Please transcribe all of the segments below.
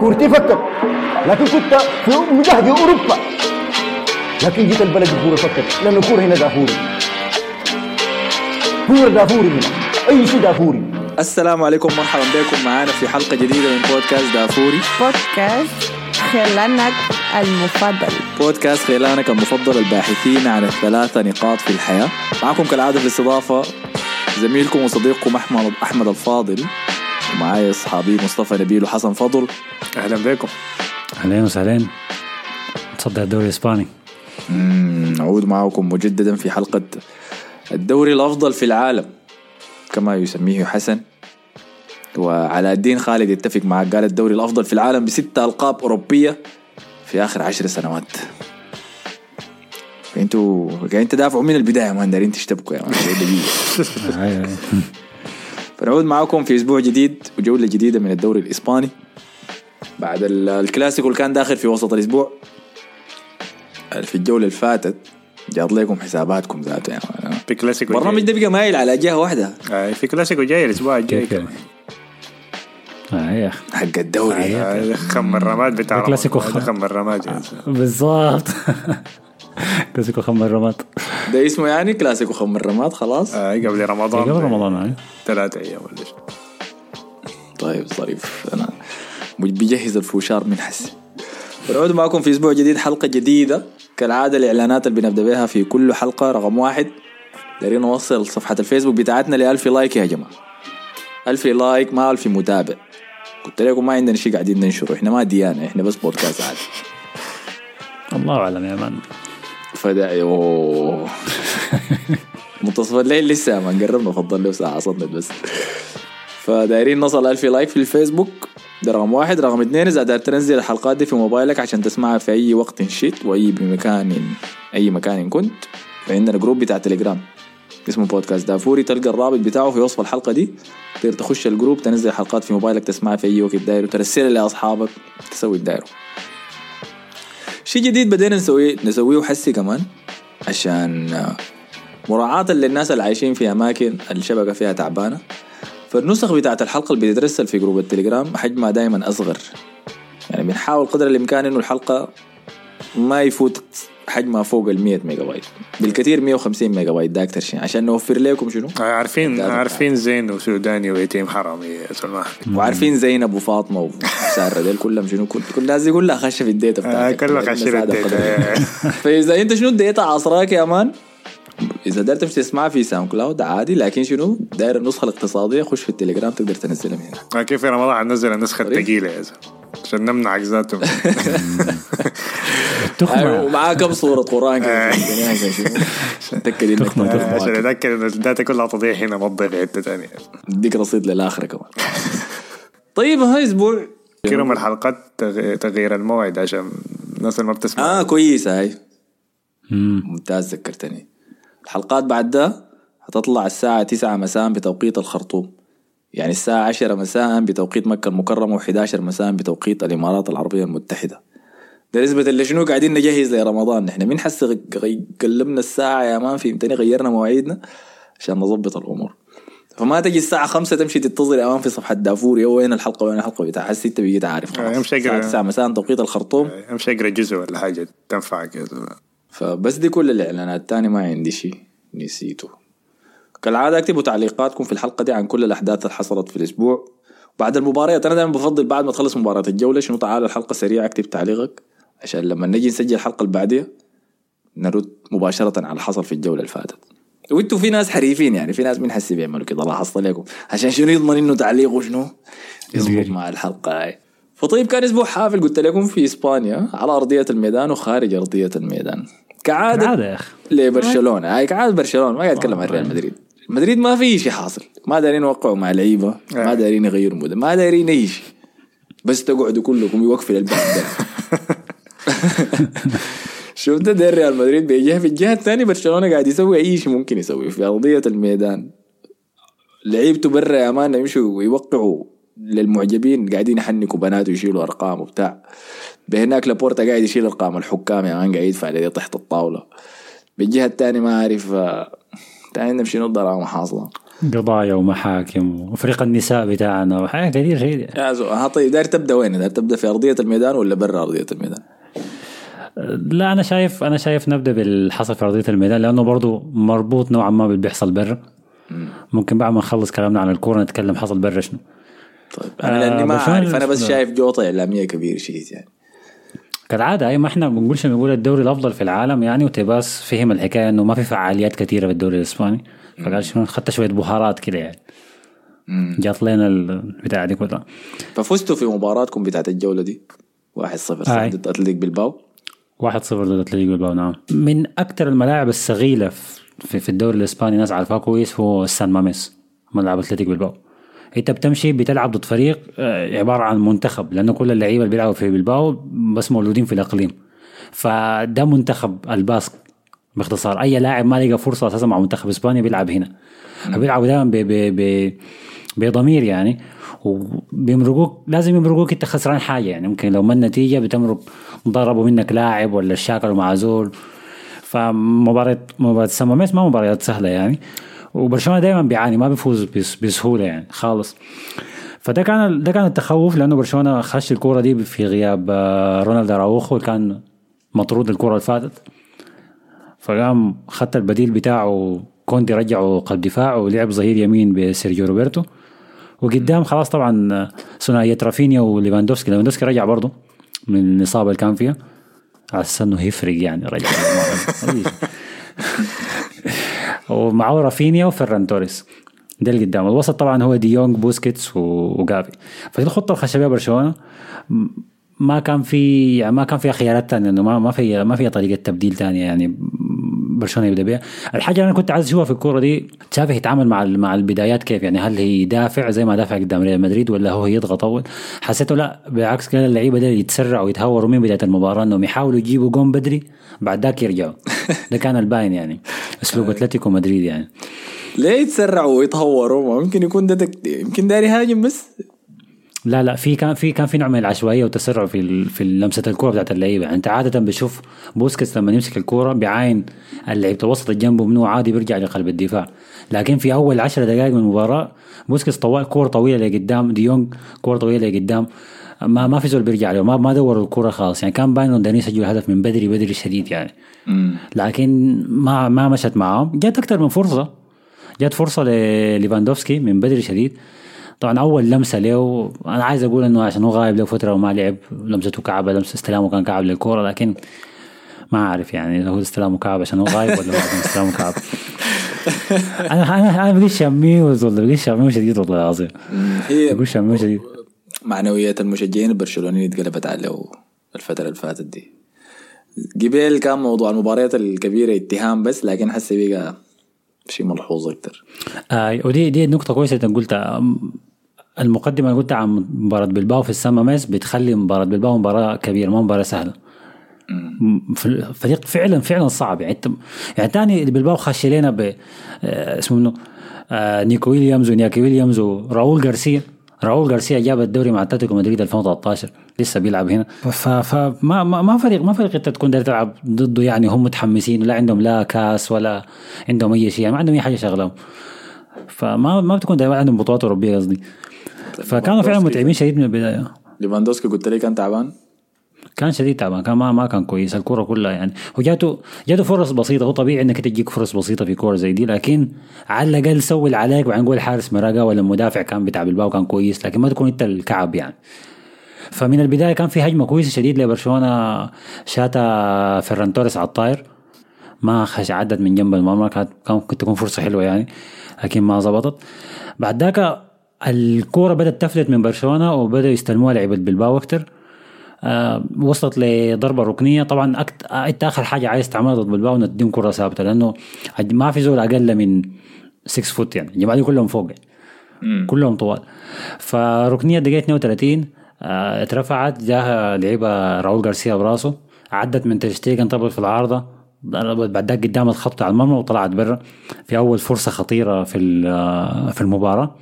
كورتي فكت لكن كنت في مجهد أوروبا. لكن جيت البلد الكوره فكت لأنه الكوره هنا دافوري. كوره دافوري هنا. أي شيء دافوري. السلام عليكم مرحبا بكم. معانا في حلقة جديدة من بودكاست دافوري. بودكاست خلانك المفضل. بودكاست خيلانك المفضل الباحثين عن الثلاثة نقاط في الحياة. معكم كالعادة في الاستضافة زميلكم وصديقكم أحمد أحمد الفاضل. ومعايا أصحابي مصطفى نبيل وحسن فضل أهلا بكم أهلين وسهلين. تصدر الدوري الإسباني. نعود معكم مجددا في حلقة الدوري الأفضل في العالم كما يسميه حسن. وعلى الدين خالد يتفق معك قال الدوري الأفضل في العالم بستة ألقاب أوروبية في آخر عشر سنوات. أنتوا قاعدين تدافعوا من البداية ما دارين تشتبكوا يا مان. فنعود معكم في أسبوع جديد وجولة جديدة من الدوري الإسباني بعد ال- الكلاسيكو اللي كان داخل في وسط الأسبوع في الجولة اللي فاتت جاب لكم حساباتكم ذاته مان. في كلاسيكو البرنامج جاي. ده بقى مايل على جهة واحدة آه، في كلاسيكو جاي الأسبوع الجاي يعني؟ كمان آه، يا أخي. حق الدوري آه، خم الرماد بتاع كلاسيكو هذا خم الرماد يعني. كلاسيكو خمر الرماد. ده اسمه يعني كلاسيكو خم الرماد خلاص؟ آه، قبل رمضان. قبل رمضان أيوة. ثلاثة أيام ولا شيء. طيب ظريف أنا بجهز الفوشار من حسي. بنعود معكم في أسبوع جديد حلقة جديدة. كالعادة الإعلانات اللي بنبدأ بها في كل حلقة رقم واحد. دايرين نوصل صفحة الفيسبوك بتاعتنا ل 1000 like يا جماعة. 1000 like ما 1000 متابع. قلت لكم ما عندنا شيء قاعدين ننشره. إحنا ما ديانة إحنا بس بودكاست عادي. الله أعلم يا man. فدا منتصف الليل لسه man قربنا فضل له ساعة صدت بس. فدايرين نصل 1000 like في الفيسبوك. ده رقم واحد. رقم اثنين إذا قدرت تنزل الحلقات دي في موبايلك عشان تسمعها في أي وقت شئت وأي بمكان أي مكان كنت. فعندنا group بتاع تليجرام اسمه بودكاست دافوري تلقى الرابط بتاعه في وصف الحلقة دي. تقدر تخش الجروب تنزل حلقات في موبايلك تسمعها في أي وقت داير وترسلها لأصحابك تسوي الدايره شيء جديد بدينا نسويه نسويه حسي كمان عشان آه، مراعاة للناس اللي عايشين في أماكن الشبكة فيها تعبانة. فالنسخ بتاعت الحلقة اللي بتترسل في group التليجرام حجمها دائما أصغر. يعني بنحاول قدر الإمكان إنه الحلقة ما يفوت حجمها فوق ال 100 ميجا بايت بالكثير 150 ميجا بايت ده أكثر شيء. عشان نوفر لكم شنو؟ آه، عارفين عارفين زين وسوداني ويتيم حرامي يا سلمان. وعارفين زينب وفاطمة وسارة ديل كلهم شنو؟ كل الناس دي كلها خشة في ال data آه، بتاعتك كلها لأن خشة سادة ال data. فإذا أنت شنو؟ ال data عصراك يا man إذا قدرت تمشي تسمعها في SoundCloud عادي لكن شنو؟ داير النسخة الاقتصادية خش في التليجرام تقدر تنزلها من هنا. آه، كيف في رمضان حننزل النسخة الثقيلة يا زلمة؟ عشان نمنع ذاته تخمة. ومعاه كم صورة قرآن كده عشان شنو تاكد إنك تخمة، ما تخمة. عشان. أتأكد إن ال data كلها تضيع هنا ما تضيع في حتة ثانية أديك رصيد للآخرة كمان. طيب هاي أسبوع. كرم الحلقات تغ- تغيير الموعد عشان الناس اللي ما بتسمع. آه كويسه هاي. مم. ممتاز ذكرتني. الحلقات بعد ده هتطلع الساعة 9 مساء بتوقيت الخرطوم. يعني الساعة 10 مساء بتوقيت مكة المكرمة و11 مساء بتوقيت الإمارات العربية المتحدة. ده نسبة اللي شنو قاعدين نجهز لرمضان؟ نحن مين حس قلبنا الساعة يا مان فهمتني غيرنا مواعيدنا عشان نظبط الأمور. فما تجي الساعة خمسة تمشي تتصل أمام في صفحة دافوري وين الحلقة؟ وين الحلقة؟ بتاع حسي أنت بقيت عارف آه، خلاص. الساعة 9 مساء توقيت الخرطوم. امشي اقرا جزء ولا حاجة تنفعك يا فبس دي كل الإعلانات. التاني ما عندي شيء نسيته. كالعادة أكتبوا تعليقاتكم في الحلقة دي عن كل الأحداث اللي حصلت في الأسبوع. بعد المباريات أنا دائما بفضل بعد ما تخلص مباراة الجولة شنو؟ تعال الحلقة سريعة أكتب تعليقك عشان لما نجي نسجل الحلقة اللي بعديها نرد مباشرة على اللي حصل في الجولة اللي فاتت. وانتوا في ناس حريفين يعني في ناس من حسي بيعملوا كده؟ لاحظت لكم عشان شنو يضمن إنه تعليقه شنو؟ يظبط مع الحلقة هاي. فطيب كان أسبوع حافل قلت لكم في إسبانيا على أرضية الميدان وخارج أرضية الميدان. كعادة عادة يا أخي. لبرشلونة. هاي كعادة برشلونة. ما قاعد أتكلم عن ريال مدريد. مدريد ما في شيء حاصل. ما دارين يوقعوا مع لعيبة. ما دارين يغيروا مدرب ما دارين أي شيء بس تقعدوا كلكم يوقفوا للبعض ده شفت ده ريال مدريد؟ بيجي في الجهة الثانية برشلونة قاعد يسوي أي شيء ممكن يسويه في أرضية الميدان. لعيبته برا يا man يمشوا ويوقعوا للمعجبين. قاعدين يحنكوا بنات ويشيلوا أرقام وبتاع. بهناك لابورتا قاعد يشيل ارقام الحكام يا man قاعد يدفع لدي تحت الطاولة. بالجهة الثانية ما عارف آه، تاني نمشي نضرب حاصله قضايا ومحاكم وفريق النساء بتاعنا وحاجات كثير شيء ها طيب داير تبدأ وين؟ داير تبدأ في أرضية الميدان ولا برا أرضية الميدان؟ لا أنا شايف أنا شايف نبدأ باللي حصل في أرضية الميدان لأنه برضه مربوط نوعا ما باللي بيحصل برا ممكن بعد ما نخلص كلامنا عن الكورة نتكلم حصل برا شنو. طيب أنا آه، لاني ما عارف أنا بس. شايف جوطة إعلامية كبير شديد يعني. كالعادة أي ما إحنا بنقولش بنقول الدوري الأفضل في العالم يعني وتباس فهم الحكاية إنه ما في فعاليات كثيرة في الدوري الاسباني فقال شنو؟ خدت شوية بهارات كده يعني. جات لنا البتاع دي كلها. ففزتوا في مباراتكم بتاعت الجولة دي؟ 1-0 صح آي. ضد أتلتيك بلباو. 1-0 ضد اتلتيك بلباو نعم. من أكثر الملاعب الصغيره في, في الدوري الإسباني ناس عارفاه كويس هو سان ماميس ملعب اتلتيك بلباو أنت بتمشي بتلعب ضد فريق آه، عبارة عن منتخب لأنه كل اللعيبة اللي بيلعبوا في بلباو بس مولودين في الأقليم. فده منتخب الباسك باختصار. أي لاعب ما لقى فرصة أساسا مع منتخب إسبانيا بيلعب هنا. فبيلعبوا دائما بضمير يعني. وبيمرقوك لازم يمرقوك أنت خسران حاجة يعني. ممكن لو ما النتيجة بتمرق ضربوا منك لاعب ولا شاكلوا مع زول. فمباراة مباراة ساماميس ما مباريات سهلة يعني. وبرشلونة دائما بيعاني ما بيفوز بس- بسهولة يعني خالص. فده كان ده كان التخوف لأنه برشلونة خش الكورة دي في غياب آه، رونالد أراوخو اللي كان مطرود الكورة اللي فاتت. فقام خدت البديل بتاعه كوندي رجعه قلب دفاع ولعب ظهير يمين بسيرجيو روبرتو. وقدام خلاص طبعا آه، ثنائية رافينيا وليفاندوفسكي ليفاندوفسكي رجع برضه من الإصابة اللي كان فيها. على إنه هيفرق يعني رجع. ومعه رافينيا وفيران توريس. ده اللي قدام الوسط طبعا هو دي يونغ بوسكيتس وجافي فدي الخطة اللي خش بيها برشلونه ما كان في يعني ما كان فيها خيارات ثانية إنه ما ما في ما في طريقة تبديل ثانية يعني برشلونة يبدأ بها الحاجة اللي أنا كنت عايز أشوفها في الكورة دي تشافي يتعامل مع مع البدايات كيف؟ يعني هل هي يدافع زي ما دافع قدام ريال مدريد ولا هو يضغط أول؟ حسيته لا بالعكس كده اللعيبة دي يتسرعوا ويتهوروا من بداية المباراة إنهم يحاولوا يجيبوا جون بدري بعد ذاك يرجعوا. ده كان الباين يعني. أسلوب أتلتيكو مدريد يعني. ليه يتسرعوا ويتهوروا ممكن يكون ده. يمكن داري يهاجم بس. لا لا في كان في كان في نوع من العشوائية وتسرع في في لمسة الكورة بتاعت اللعيبة. يعني انت عادة بتشوف بوسكيتس لما يمسك الكورة بيعاين اللعيبة الوسط اللي جنبه منه عادي بيرجع لقلب الدفاع. لكن في أول 10 دقائق من المباراة بوسكيتس طوال كورة طويلة لقدام ديونج كورة طويلة لقدام ما ما في زول بيرجع له ما ما دوروا الكورة خالص. يعني كان باين إنه داير يسجل هدف من بدري بدري شديد يعني. لكن ما ما مشت معاهم. جات أكثر من فرصة جات فرصة لليفاندوفسكي من بدري شديد. طبعا أول لمسة له أنا عايز أقول إنه عشان هو غايب له فترة وما لعب لمسته كعبة لمسه استلامه كان كعب للكورة لكن ما أعرف يعني هو استلامه كعب عشان هو غايب ولا هو استلامه كعب أنا أنا أنا بقيت شميوز والله بقيت شميوز شديد والله العظيم. بقيت شميوز شديد. معنويات المشجعين البرشلونيين اتقلبت عليه الفترة اللي فاتت دي. قبل كان موضوع المباريات الكبيرة اتهام بس لكن حسي بقى شيء ملحوظ أكتر. آه ودي دي نقطة كويسة أنت قلتها. أم، المقدمة اللي قلتها عن مباراة بلباو في السما ميس بتخلي مباراة بلباو مباراة كبيرة ما مباراة سهلة. م- ف- الفريق فعلا فعلا صعب. يعني يعني تاني بلباو خش لنا ب آه، اسمه منه آه نيكو ويليامز وإنياكي ويليامز وراؤول جارسيا راؤول جارسيا جاب الدوري مع أتلتيكو مدريد 2013 لسه بيلعب هنا. فما ما, ما فريق ما فريق انت تكون داير تلعب ضده يعني هم متحمسين ولا عندهم لا كاس ولا عندهم أي شيء يعني ما عندهم أي حاجة شغلهم. فما ما بتكون دائما عندهم بطولات أوروبية قصدي. فكانوا فعلا متعبين شديد من البداية. ليفاندوسكي قلت لي كان تعبان؟ كان شديد تعبان كان ما ما كان كويس الكوره كلها يعني. وجاته جاته فرص بسيطة هو طبيعي إنك تجيك فرص بسيطة في كورة زي دي لكن على الأقل سوي اللي عليك وبعدين نقول الحارس مراقة ولا المدافع كان بتاع بلباو كان كويس لكن ما تكون أنت الكعب يعني. فمن البداية كان في هجمة كويسة شديد لبرشلونة شاتا فيران توريس على الطاير. ما خش عدت من جنب المرمى كانت كان ممكن تكون فرصة حلوة يعني لكن ما ظبطت بعد ذاك الكورة بدأت تفلت من برشلونة وبدأوا يستلموها لعيبة بلباو أكثر آه وصلت لضربة ركنية. طبعا أكت... أنت آخر حاجة عايز تعملها ضد بلباو إنك تديهم كرة ثابتة لأنه ما في زول أقل من 6 foot يعني. الجماعه دي كلهم فوق يعني. كلهم طوال. فركنية دقيقة 32 آه اترفعت جاها لعيبة راؤول جارسيا براسه عدت من تشتيجن طبعا في العارضة بعد ذاك قدام الخط على المرمى وطلعت برا. في أول فرصة خطيرة في آه، في المباراة.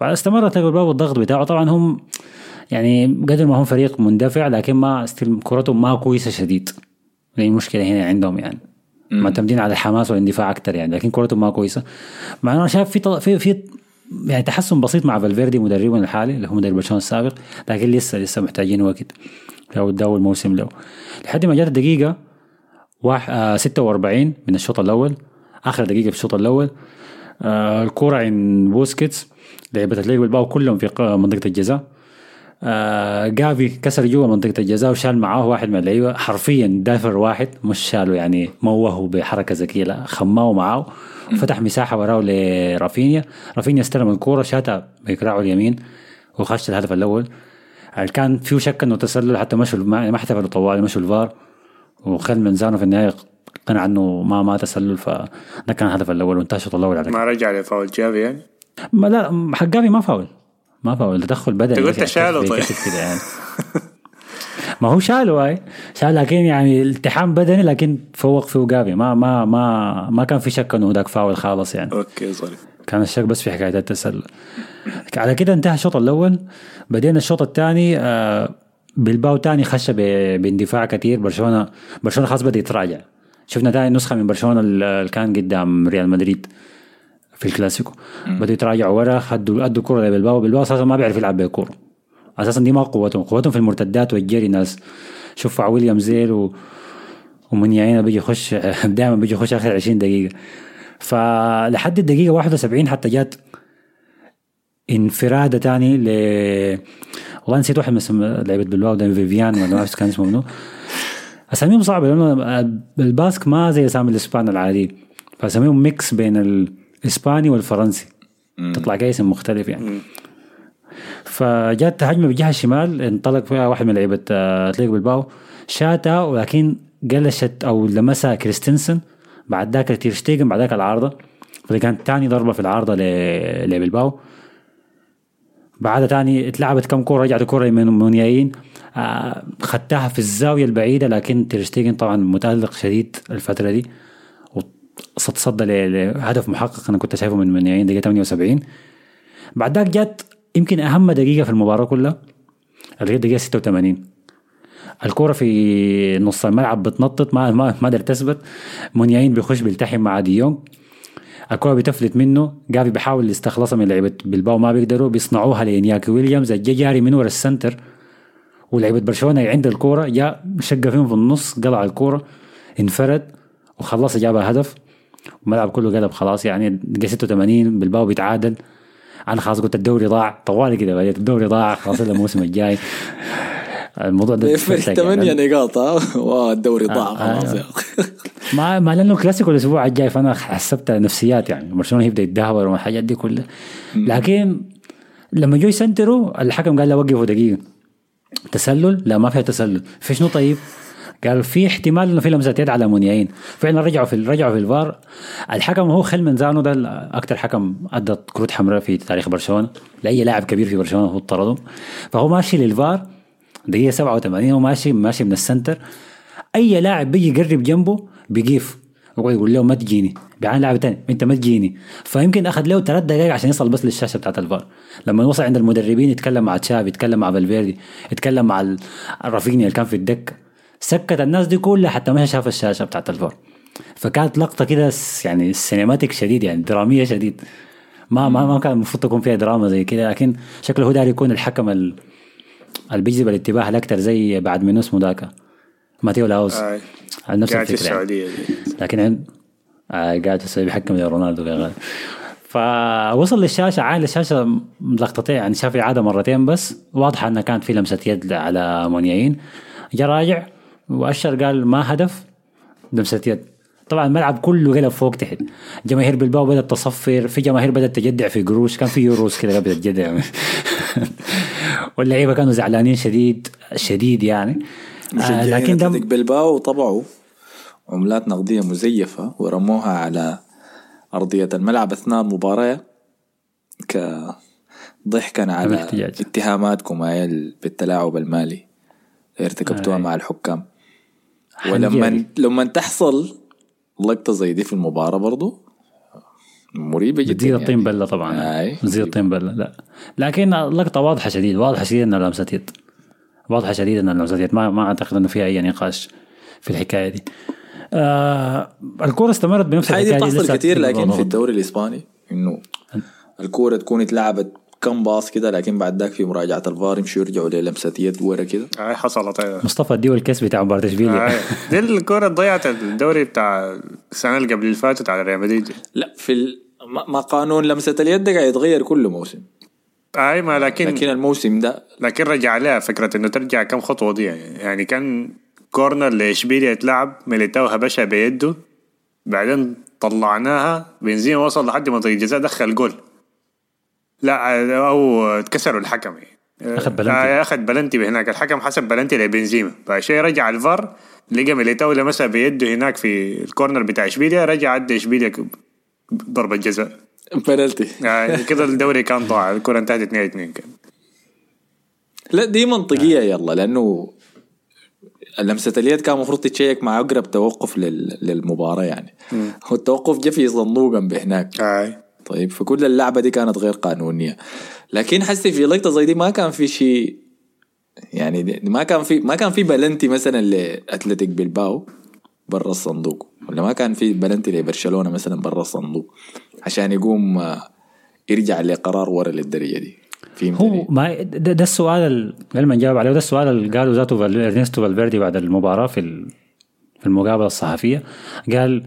بعد استمرت الباب الضغط بتاعه. طبعا هم يعني قدر ما هم فريق مندفع لكن ما ستيل كرتهم ما كويسة شديد. دي المشكلة هنا عندهم يعني. معتمدين على الحماس والاندفاع أكثر يعني لكن كورتهم ما كويسة. مع إنه شايف في طل... في في يعني تحسن بسيط مع فالفيردي مدربهم الحالي اللي هو مدرب برشلونه السابق لكن لسه لسه محتاجين وقت. لو ده الموسم له لحد ما جات الدقيقة واحد آه 46 من الشوط الأول آخر دقيقة في الشوط الأول آه الكوره عند بوسكيتس لعبة اتلتيك بلباو كلهم في منطقة الجزاء. آه جافي كسر جوا منطقة الجزاء وشال معاه واحد من اللعيبة. حرفيا دافر واحد مش شاله يعني موهه بحركة ذكيه لا خماه معاه وفتح مساحة وراه لرافينيا. رافينيا استلم الكورة شاتها بكراعه اليمين وخش الهدف الأول. يعني كان فيه شك إنه تسلل حتى مشوا ما احتفلوا طوالي مشوا الفار. وخيل مانزانو في النهاية قنع إنه ما ما تسلل فده كان الهدف الأول وانتهى الشوط الأول على ما رجع لفاول جافي يعني؟ ما لا حق جافي ما فاول. ما فاول. تدخل بدني أنت قلت شاله طيب. كده يعني. ما هو شاله هاي شال لكن يعني التحام بدني لكن فوق فيه جافي ما ما ما ما كان في شك إنه ذاك فاول خالص يعني. okay ظريف كان الشك بس في حكاية التسلل. على كده انتهى الشوط الأول. بدينا الشوط الثاني آه بلباو تاني خش باندفاع كثير. برشلونه برشلونة خلاص بدا يتراجع شفنا تاني نسخة من برشلونة اللي كان قدام ريال مدريد. في الكلاسيكو. بدوا يتراجعوا ورا خدوا أدوا الكره لبلباو بلباو. أساسا ما بيعرف يلعب بالكوره أساسا دي ما قوتهم. قوتهم في المرتدات والجري. ناس شوف ويليام زيل و ومنياينا بيجي يخش دائما بيجي يخش آخر 20 دقيقة. فلحد الدقيقة 71 حتى جات انفرادة تاني ل والله نسيت واحد من اسم لعيبة بلباو ده فيفيان ولا ما أعرف كان اسمه منو. أساميهم صعبة لأنه الباسك ما زي أسامي الإسبان العادي. فأساميهم mix بين الإسباني والفرنسي. تطلع كده اسم مختلف يعني. فجات هجمه بجهه الشمال انطلق فيها واحد من لعيبة آه، أتلتيك بلباو شاتها ولكن قلشت أو لمسها كريستنسن بعد ذاك تيرشتيجن بعد ذاك العارضة. فدي كانت تاني ضربة في العارضة لبلباو. بعدها تاني اتلعبت كم كورة رجعت كوره من مونياين آه، خدتها في الزاوية البعيدة لكن تيرشتيجن طبعا متألق شديد الفترة دي. ل- لهدف محقق أنا كنت شايفه من مونياين دقيقة 78 بعد ذاك جت يمكن أهم دقيقة في المباراة كلها اللي هي الدقيقه 86 الكرة في نص الملعب بتنطط ما ما ما قدر تثبت. مونياين بيخش بيلتحم مع ديونج الكرة بتفلت منه. جافي بيحاول يستخلصها من لعيبة بلباو ما بيقدروا بيصنعوها لإنياكي ويليامز جا جاري من ورا ال center. ولعيبة برشلونة عند الكرة جاء شق فيهم في النص قلع الكرة انفرد وخلص جابها هدف. الملعب كله قلب خلاص يعني دقيقة 86 بلباو بيتعادل. أنا خلاص قلت الدوري ضاع طوالي كده بديت الدوري ضاع خلاص الموسم الجاي. الموضوع ده محتاج ثمانية يعني. نقاط ها؟ والدوري ضاع آه، خلاص آه. ما ما لأنه كلاسيكو الأسبوع الجاي فأنا حسبت نفسيات يعني برشلونة يبدا يتدهور والحاجات دي كلها. لكن لما جو يسنتروا الحكم قال له وقفوا دقيقة. تسلل؟ لا ما فيها تسلل. في شنو طيب؟ قال في احتمال إنه في لمسه يد على مونياين فعلا رجعوا في رجعوا في الفار. الحكم هو خيل مانزانو ده أكثر حكم ادى كروت حمراء في تاريخ برشلونة. لأي لاعب كبير في برشلونة هو طردهم فهو ماشي للفار. دقيقة 87 هو ماشي ماشي من ال center. أي لاعب بيجي يقرب جنبه بيقيف. يقعد يقول له ما تجيني. بيعاين لاعب تاني. أنت ما تجيني. فيمكن أخذ له ثلاث دقائق عشان يصل بس للشاشة بتاعت الفار. لما وصل عند المدربين يتكلم مع تشافي يتكلم مع فالفيردي يتكلم مع ال- الرافينيا اللي كان في الدكة. سكت الناس دي كلها حتى ما شاف الشاشة بتاعت الفار فكانت لقطة كده يعني cinematic شديد يعني درامية شديد. ما ما ما كان المفروض تكون فيها دراما زي كده لكن شكله هو داير يكون الحكم ال- اللي بيجذب الانتباه الاكثر زي بعد من اسمه ذاك. ماتيو لاوس. آه. على نفس قاعد في الفكرة يعني. السعودية دي. لكن عند آه قاعد في بيحكم يا غالي فوصل للشاشة عين للشاشه لقطتين يعني شاف إعادة مرتين بس. واضحة إنها كانت في لمسة يد على مونياين جا راجع. واشر قال ما هدف لمسه يد طبعا الملعب كله قلب فوق تحت جماهير بلباو بدأت تصفر في جماهير بدأت تجدع في قروش كان في يوروز كده بدأت تجدع واللعيبة كانوا زعلانين شديد شديد يعني آه لكن ده أتلتيك بلباو طبعوا عملات نقدية مزيفة ورموها على أرضية الملعب أثناء المباراة كضحكا على بالاحتجاج. اتهاماتكم بالتلاعب المالي ارتكبتوها آي. مع الحكام. ولما لما تحصل لقطة زي دي في المباراة برضو مريبة جدا بتزيد الطين يعني. بلة طبعا أي. بتزيد الطين بلة لا لكن اللقطة واضحة شديد واضحة شديد إنها لمسه يد واضحة شديد إنها لمسه يد ما ما أعتقد إنه فيها أي نقاش في الحكاية دي آه الكورة استمرت بنفس هاي دي بتحصل كتير لكن. في الدوري الإسباني إنه الكورة تكون اتلعبت كم pass كده لكن بعد ذاك في مراجعة الفار يمشوا يرجعوا للمسه يد ورا كده. هاي حصلت أيوة. مصطفى اديه الكاس بتاع مباراه اشبيليا هاي. دي الكرة ضيعت الدوري بتاع السنة اللي قبل اللي فاتت على ريال مدريد. لا في ال... ما ما قانون لمسة اليد قاعد يتغير كل موسم. هاي ما لكن لكن الموسم ده لكن رجع عليها فكرة إنه ترجع كم خطوة دي. يعني, يعني كان corner لإشبيليا يتلعب ميليتاو هبشها بيده بعدين طلعناها بنزيما وصل لحد منطقة الجزاء دخل جول. لا أو اتكسروا الحكم. يعني أخذ بلنتي. آه، أخذ بلنتي هناك الحكم حسب بلنتي لبنزيما. بعد شوي رجع الفار لقى ميليتاو لمسها بيده هناك في ال corner بتاع إشبيليا رجع أدى إشبيليا ضربة جزاء. بنالتي. يعني كده الدوري كان ضاع الكرة انتهت 2 2 كان. لا دي منطقية يلا لأنه لمسة اليد كان المفروض تتشيك مع أقرب توقف لل... للمباراة يعني. هو التوقف جا في صندوق بهناك. هاي طيب فكل اللعبة دي كانت غير قانونية. لكن حسي في لقطة زي دي ما كان في شيء يعني ما كان في ما كان في بلنتي مثلا لأتلتيك بلباو برا الصندوق ولا ما كان في بلنتي لبرشلونة مثلا برا الصندوق عشان يقوم آه، يرجع لقرار ورا للدرجة دي. فهمت هو ما ده, ده السؤال ما نجاوب عليه ده السؤال اللي قاله ذاته إرنستو فالفيردي بعد المباراة في في المقابلة الصحفية. قال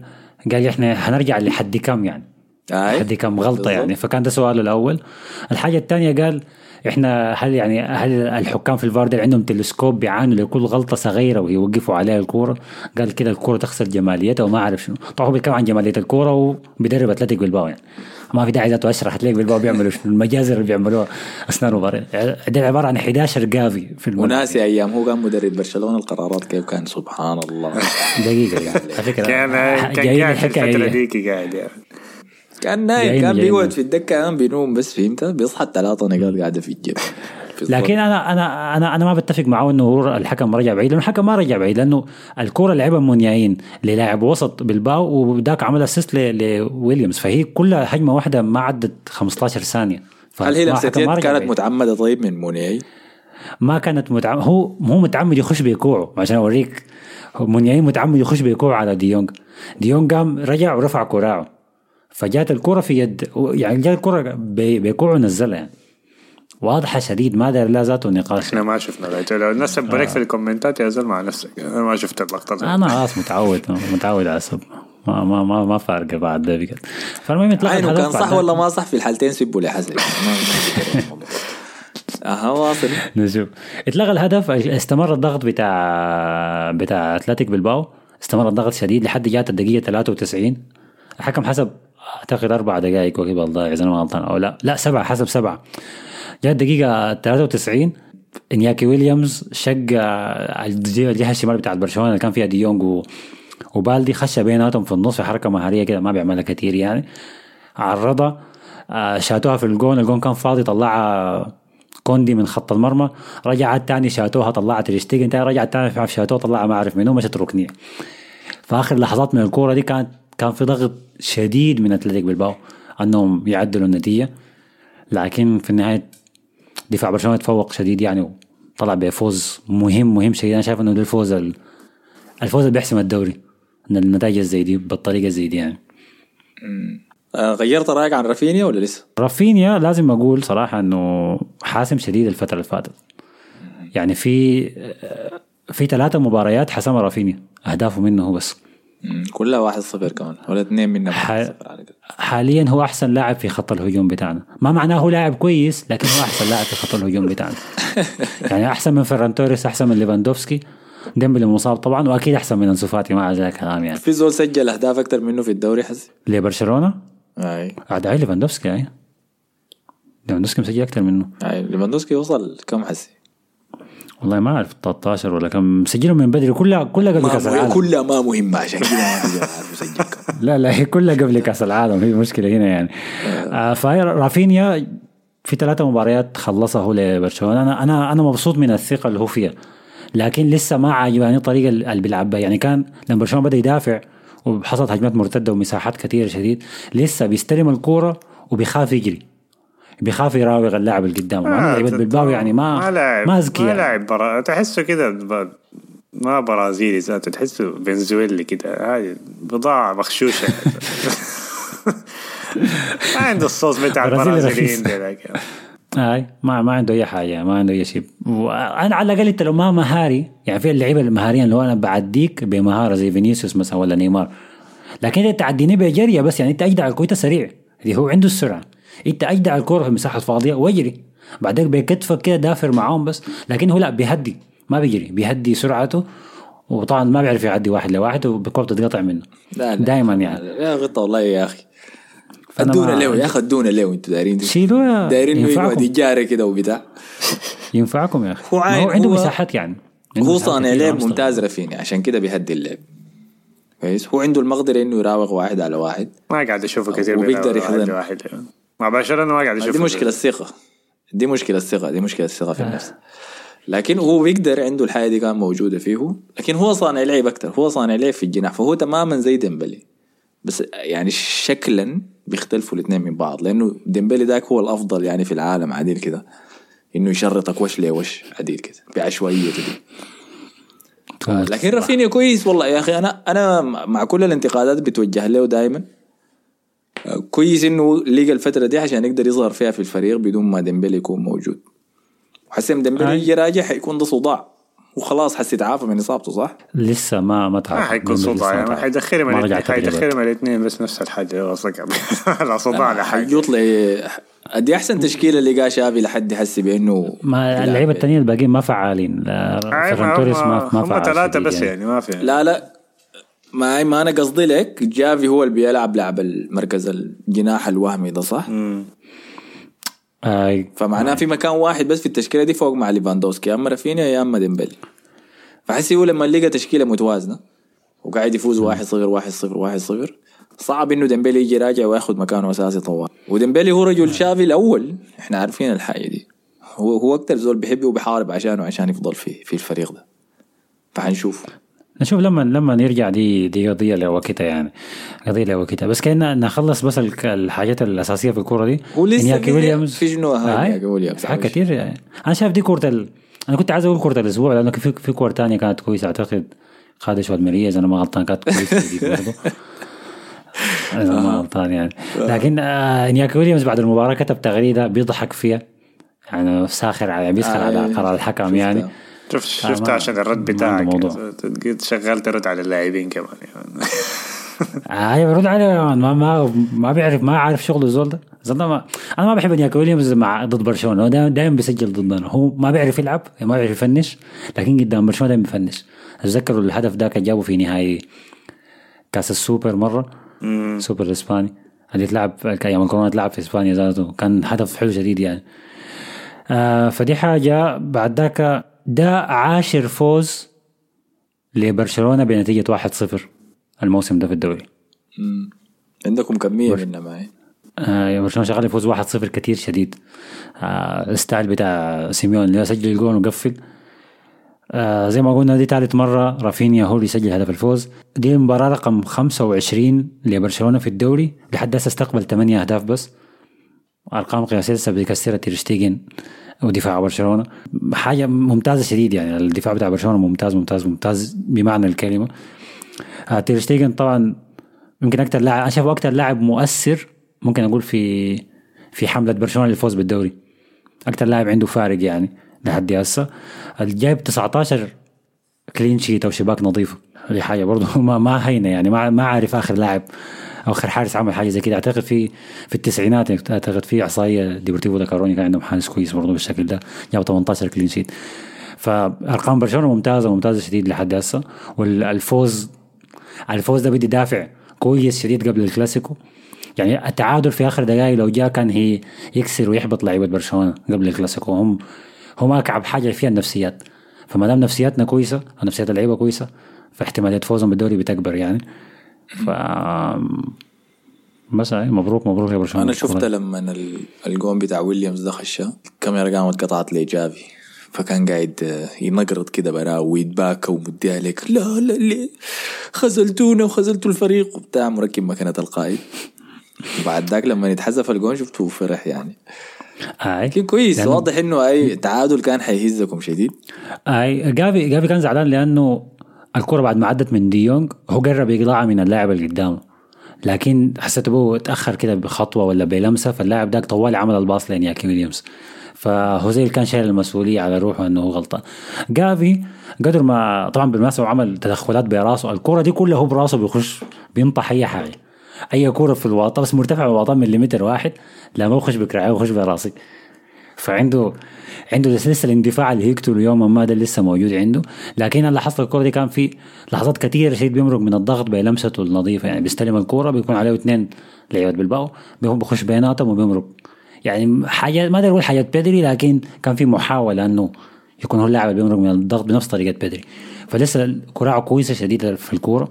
قال إحنا هنرجع لحد كم يعني؟ حد كم غلطه بالضبط. يعني فكان ده سؤاله الأول. الحاجة الثانية قال إحنا هل يعني هل الحكام في الفار دي عندهم تلسكوب بيعانوا لكل غلطة صغيرة ويوقفوا عليها الكورة؟ قال كده الكورة تخسر جماليتها وما أعرف شنو. طبعا هو بيتكلم عن جمالية الكورة وبيدرب اتلتيك بالباو يعني. ما في داعي ذاته أشرح. اتلتيك بالباو بيعملوا شنو؟ المجازر اللي بيعملوها أثناء المباراة. دي عبارة عن 11 قافي في الملعب وناسي أيام. هو كان مدرب برشلونة. القرارات كيف كان؟ سبحان الله. دقيقة يعني. على فكرة. كان كان قاعد دي. ديك قاعد يعني. كان نايم كان. بيقعد في الدكة كان بينوم بس فهمت بيصحى الثلاثة نقاط قاعدة في الجيب. لكن أنا أنا أنا أنا ما بتفق معه إنه الحكم رجع بعيد لأنه الحكم ما رجع بعيد لأنه الكره لعبها مونياين للاعب وسط بلباو وذاك عمل assist لويليامز فهي كلها هجمة واحدة ما عدت 15 ثانية هل هي لمسة كانت بعيد. متعمدة طيب من مونياين؟ ما كانت متعمد هو هو متعمد يخش بكوعه عشان أوريك هو مونياين متعمد يخش بكوعه على ديونج ديونج قام رجع ورفع كراعه فجات الكرة في يد يعني جات الكرة بكوعه نزلها يعني. واضحة شديد ما دار لا ذاته نقاش. إحنا ما شفنا لو الناس سبوك في الكومنتات يا زلمة مع نفسك. أنا ما شفت اللقطة أنا خلاص متعود متعود على السب ما ما ما ما فارقة بعد ده بجد فالمهم يطلع عينه كان صح. ولا ما صح في الحالتين؟ سبوا لي حسن. أها واصل. نشوف. اتلغى الهدف استمر الضغط بتاع بتاع أتلتيك بالباو استمر الضغط شديد لحد جات الدقيقة 93 الحكم حسب أعتقد أربع دقائق وقبل الضايع إذا أنا ما غلطان أو لا. لا سبعة حسب سبعة. جات الدقيقة 93 إنياكي ويليامز شق الجهة الشمال بتاعت برشلونة اللي كان فيها ديونج و وبالدي خش بيناتهم في النص في حركة مهارية كده ما بيعملها كتير يعني. عرضها آه، شاتوها في الجون الجون كان فاضي طلعها كوندي من خط المرمى. رجعت تاني شاتوها طلعت تيرشتيجن تاني رجعت تاني في شاتوها طلعها ما أعرف منو مشت ركنية. في آخر لحظات من الكورة دي كانت كان في ضغط شديد من أتلتيك بلباو أنهم يعدلوا النتيجة لكن في النهاية دفاع برشلونة تفوق شديد يعني وطلع بفوز مهم مهم شديد. أنا شايف إنه ده الفوز ال- الفوز اللي بيحسم الدوري إن النتائج زي دي بالطريقة زي دي يعني. آه، غيرت رأيك عن رافينيا ولا لسه؟ رافينيا لازم أقول صراحة إنه حاسم شديد الفترة اللي فاتت. يعني في في ثلاثة مباريات حسمها رافينيا أهدافه منه هو بس. كلها واحد صفر كمان. ولا اثنين ح- على كده. حاليا هو أحسن لاعب في خط الهجوم بتاعنا. ما معناه هو لاعب كويس لكن هو أحسن لاعب في خط الهجوم بتاعنا. يعني أحسن من فيران توريس أحسن من ليفاندوفسكي ديمبلي مصاب طبعا وأكيد أحسن من أنسو فاتي ما ذا كلام يعني. في زول سجل أهداف أكثر منه في الدوري حسي؟ لبرشلونة؟ أي. عاد ليفاندوفسكي هاي ليفاندوفسكي مسجل أكثر منه. أي. ليفاندوسكي وصل كم حسي؟ والله ما أعرف 13 ولا كم. مسجلهم من بدري كلها كلها قبل كأس العالم. كلها ما مهمة عشان كم. لا لا هي كلها قبل كأس العالم هي مشكلة هنا يعني. آه. فهي رافينيا في ثلاثة مباريات خلصها هو لبرشلونة. أنا أنا أنا مبسوط من الثقة اللي هو فيها. لكن لسه ما عجباني الطريقة اللي بيلعب بها يعني كان لما برشلونة بدأ يدافع وحصلت هجمات مرتدة ومساحات كثيره شديد لسه بيستلم الكورة وبيخاف يجري. بيخاف يراوغ اللاعب اللي قدامه إنه لعيبه بالباو يعني ما ما لاعب ما اذكي ما يعني. لاعب برا تحسه كده ب- ما برازيلي ذاته تحسه فنزويلي كده. هاي بضاعة مغشوشة. ما عنده الصوص بتاع برازيلي البرازيليين هاي ما ما عنده أي حاجة ما عنده أي شيء. وأنا على الأقل أنت لو ما مهاري يعني في اللعيبة المهاريين اللي هو أنا بعديك بمهارة زي فينيسيوس مثلا ولا نيمار. لكن أنت تعديني بجريه بس يعني أنت أجدع الكوره سريع اللي هو عنده السرعة. انت اجدع الكوره في مساحة فاضية واجري بعدين بكتفك كده دافر معاهم بس لكن هو لا بيهدي. ما بيجري بيهدي سرعته وطبعا ما بيعرف يعدي واحد لواحد والكوره بتتقطع منه. دائما يعني. يا غطى والله يا أخي. ادونا له يا أخي ادونا له أنتوا دايرين شيلوا يا- دايرين إنه يقعد يجاري كده وبتاع. ينفعكم يا أخي. هو هو عنده مساحات يعني. هو صانع لعب. ممتاز رفيني عشان كده بيهدي اللعب. كويس؟ هو عنده المقدرة إنه يراوغ واحد على واحد. ما قاعد أشوفه كثير وبيقدر بيلعب واحد يحضن. مع برشلونة ما قاعد اشوفه دي مشكلة الثقة. دي مشكلة الثقة. دي مشكلة الثقة في النفس. لكن هو بيقدر عنده الحاجة دي كان موجودة فيه. لكن هو صانع لعب أكثر هو صانع لعب في الجناح. فهو تماما زي ديمبلي. بس يعني شكلا بيختلفوا الاثنين من بعض. لأنه ديمبلي ذاك هو الأفضل يعني في العالم عديل كده. إنه يشرطك وش لوش عديل كده. بعشوائية كده. لكن رافينيا كويس والله يا أخي. أنا أنا مع كل الانتقادات بتوجه له دائما كويس إنه لقى الفترة دي عشان يقدر يظهر فيها في الفريق بدون ما ديمبلي يكون موجود. وحسن ديمبلي. يجي راجع حيكون ده صداع. وخلاص حس يتعافى من إصابته صح؟ لسه ما ما تعرف ما حيكون صداع يعني حيدخلهم ما رجع الاثنين تدريبات. حيدخلهم الاثنين بس نفس صقع لا صداع لا حاجة. حيجوط لي دي أحسن تشكيلة اللي لقاها شافي لحد يحس بإنه ما اللعيبة التانيين الباقيين ما فعالين. فيران توريس ما ما هم فعال ثلاثة شديد بس يعني ما في. لا لا. ما ما أنا قصدي لك جافي هو اللي بيلعب لعب المركز الجناح الوهمي ده صح؟ آي فمعناه في مكان واحد بس في التشكيلة دي فوق مع ليفاندوسكي يا أما رافينيا يا أما ديمبلي. فحسي هو لما لقى تشكيلة متوازنة وقاعد يفوز 1 0 1 0 1 0 صعب إنه ديمبلي يجي راجع وياخذ مكانه أساسي طوال. وديمبلي هو رجل شافي الأول إحنا عارفين الحاجة دي. هو هو أكثر زول بيحبه وبيحارب عشانه عشان يفضل في في الفريق ده. فحنشوف نشوف لما لما نرجع دي دي قضية لوقتها يعني قضية لوقتها بس كنا نخلص بس الحاجات الأساسية في الكورة دي. هو لسه إنياكي في- آي، إنياكي ويليامز؟ حاجات كثير يعني. أنا شايف دي كورة ال... أنا كنت عايز أقول كورة الأسبوع لأنه في في كورة تانية كانت كويسة. أعتقد خادش والميريز أنا ما غلطان كانت كويسة دي برضه أنا ما غلطان يعني. لكن آه انياكي ويليامز بعد المباراة كتب تغريدة بيضحك فيها. يعني ساخر على بيسخر آه، على. قرار الحكم. يعني. شفت آه، شفت عشان الرد بتاعك. قلت شغال ترد على اللاعبين كمان يعني. أيوه برد عليه ما ما ما بيعرف ما عارف شغله الزول ده. الزول ما أنا ما بحب إنياكي ويليامز مع ضد برشلونة. هو دايما بيسجل ضدنا. هو ما بيعرف يلعب ما بيعرف يفنش لكن قدام برشلونة دايما بيفنش. اتذكروا الهدف كان جابه في نهائي كأس السوبر مرة؟ سوبر الاسباني اللي تلعب أيام الكورونا تلعب في إسبانيا ذاته. كان هدف حلو شديد يعني. آه فدي حاجة. بعد ذاك ده عاشر فوز لبرشلونة بنتيجة 1-0 الموسم ده في الدوري. عندكم كميه منها معي؟ آه برشلونة شغال يفوز 1-0 كتير شديد. آه ال style بتاع سيميون اللي هو سجل الجول وقفل. آه زي ما قلنا دي ثالث مرة رافينيا هو اللي يسجل هدف الفوز. دي المباراة رقم 25 لبرشلونة في الدوري. لحد هسه استقبل 8 أهداف بس. أرقام قياسية لسه بيكسرها تيرشتيجن ودفاع برشلونة. حاجة ممتازة شديد يعني الدفاع بتاع برشلونة ممتاز ممتاز ممتاز بمعنى الكلمة. آه تيرشتيجن طبعا يمكن أكتر لاعب أنا شايفه أكتر لاعب مؤثر ممكن أقول في في حملة برشلونة للفوز بالدوري. أكتر لاعب عنده فارق يعني لحد هسه. جايب 19 clean sheet أو شباك نظيفة. دي حاجة برضه ما ما هينة يعني ما ما عارف آخر لاعب آخر حارس عمل حاجة زي كده. أعتقد في في التسعينات أعتقد في إحصائية ديبورتيفو لا كورونيا كان عندهم حارس كويس برضه بالشكل ده. جاب 18 clean sheet. فأرقام برشلونة ممتازة ممتازة شديد لحد هسه. والفوز الفوز ده بدي دافع كويس شديد قبل الكلاسيكو. يعني التعادل في آخر دقائق لو جاء كان هي يكسر ويحبط لعيبة برشلونة قبل الكلاسيكو. هم هم أكعب حاجة فيها النفسيات. فما دام نفسياتنا كويسة ونفسيات اللعيبة كويسة فاحتمالية فوزهم بالدوري بتكبر يعني. ف بس هاي مبروك مبروك يا برشلونة. أنا شفت لما ال- الجون بتاع ويليامز ده خشة الكاميرا قامت قطعت لجافي فكان قاعد آه، ينقرض كده براه ويتباكى ومديها عليك لا لا ليه؟ خذلتونا وخذلتوا الفريق وبتاع. مركب مكانة القائد بعد ذاك لما يتحذف الجون شفته فرح يعني. اي لكن كويس. لأنه- واضح إنه أي تعادل كان حيهزكم شديد. اي جافي جافي كان زعلان لأنه الكرة بعد ما عدت من ديونج هو قرب يقطعها من اللاعب اللي قدامه. لكن حسيته هو تاخر كده بخطوة ولا بلمسة فاللاعب داك طوال عمل الباص لإنياكي ويليامز. فهوزيل كان شايل المسؤولية على روحه إنه هو غلطان. جافي قدر ما طبعا بالمناسبة عمل تدخلات براسه. الكرة دي كلها هو براسه بيخش بينطح أي حاجة. أي كرة في الواطه بس مرتفع بواطه مليمتر واحد لا ما بخش بكراعي بخش براسي. فعنده عنده لسه الاندفاع اللي يقتله يوما ما ده لسه موجود عنده. لكن اللي حصل الكورة دي كان في لحظات كثيره شديد بيمرق من الضغط بلمسته النظيفة. يعني بيستلم الكورة بيكون عليه اثنين لعيبة بالباو بيقوم بخش بيناتهم وبيمرق. يعني حاجة ما أدري أقول حاجة بيدري لكن كان في محاولة إنه يكون هو اللاعب اللي بيمرق من الضغط بنفس طريقة بيدري فلسه كراعه كويسة شديدة في الكورة.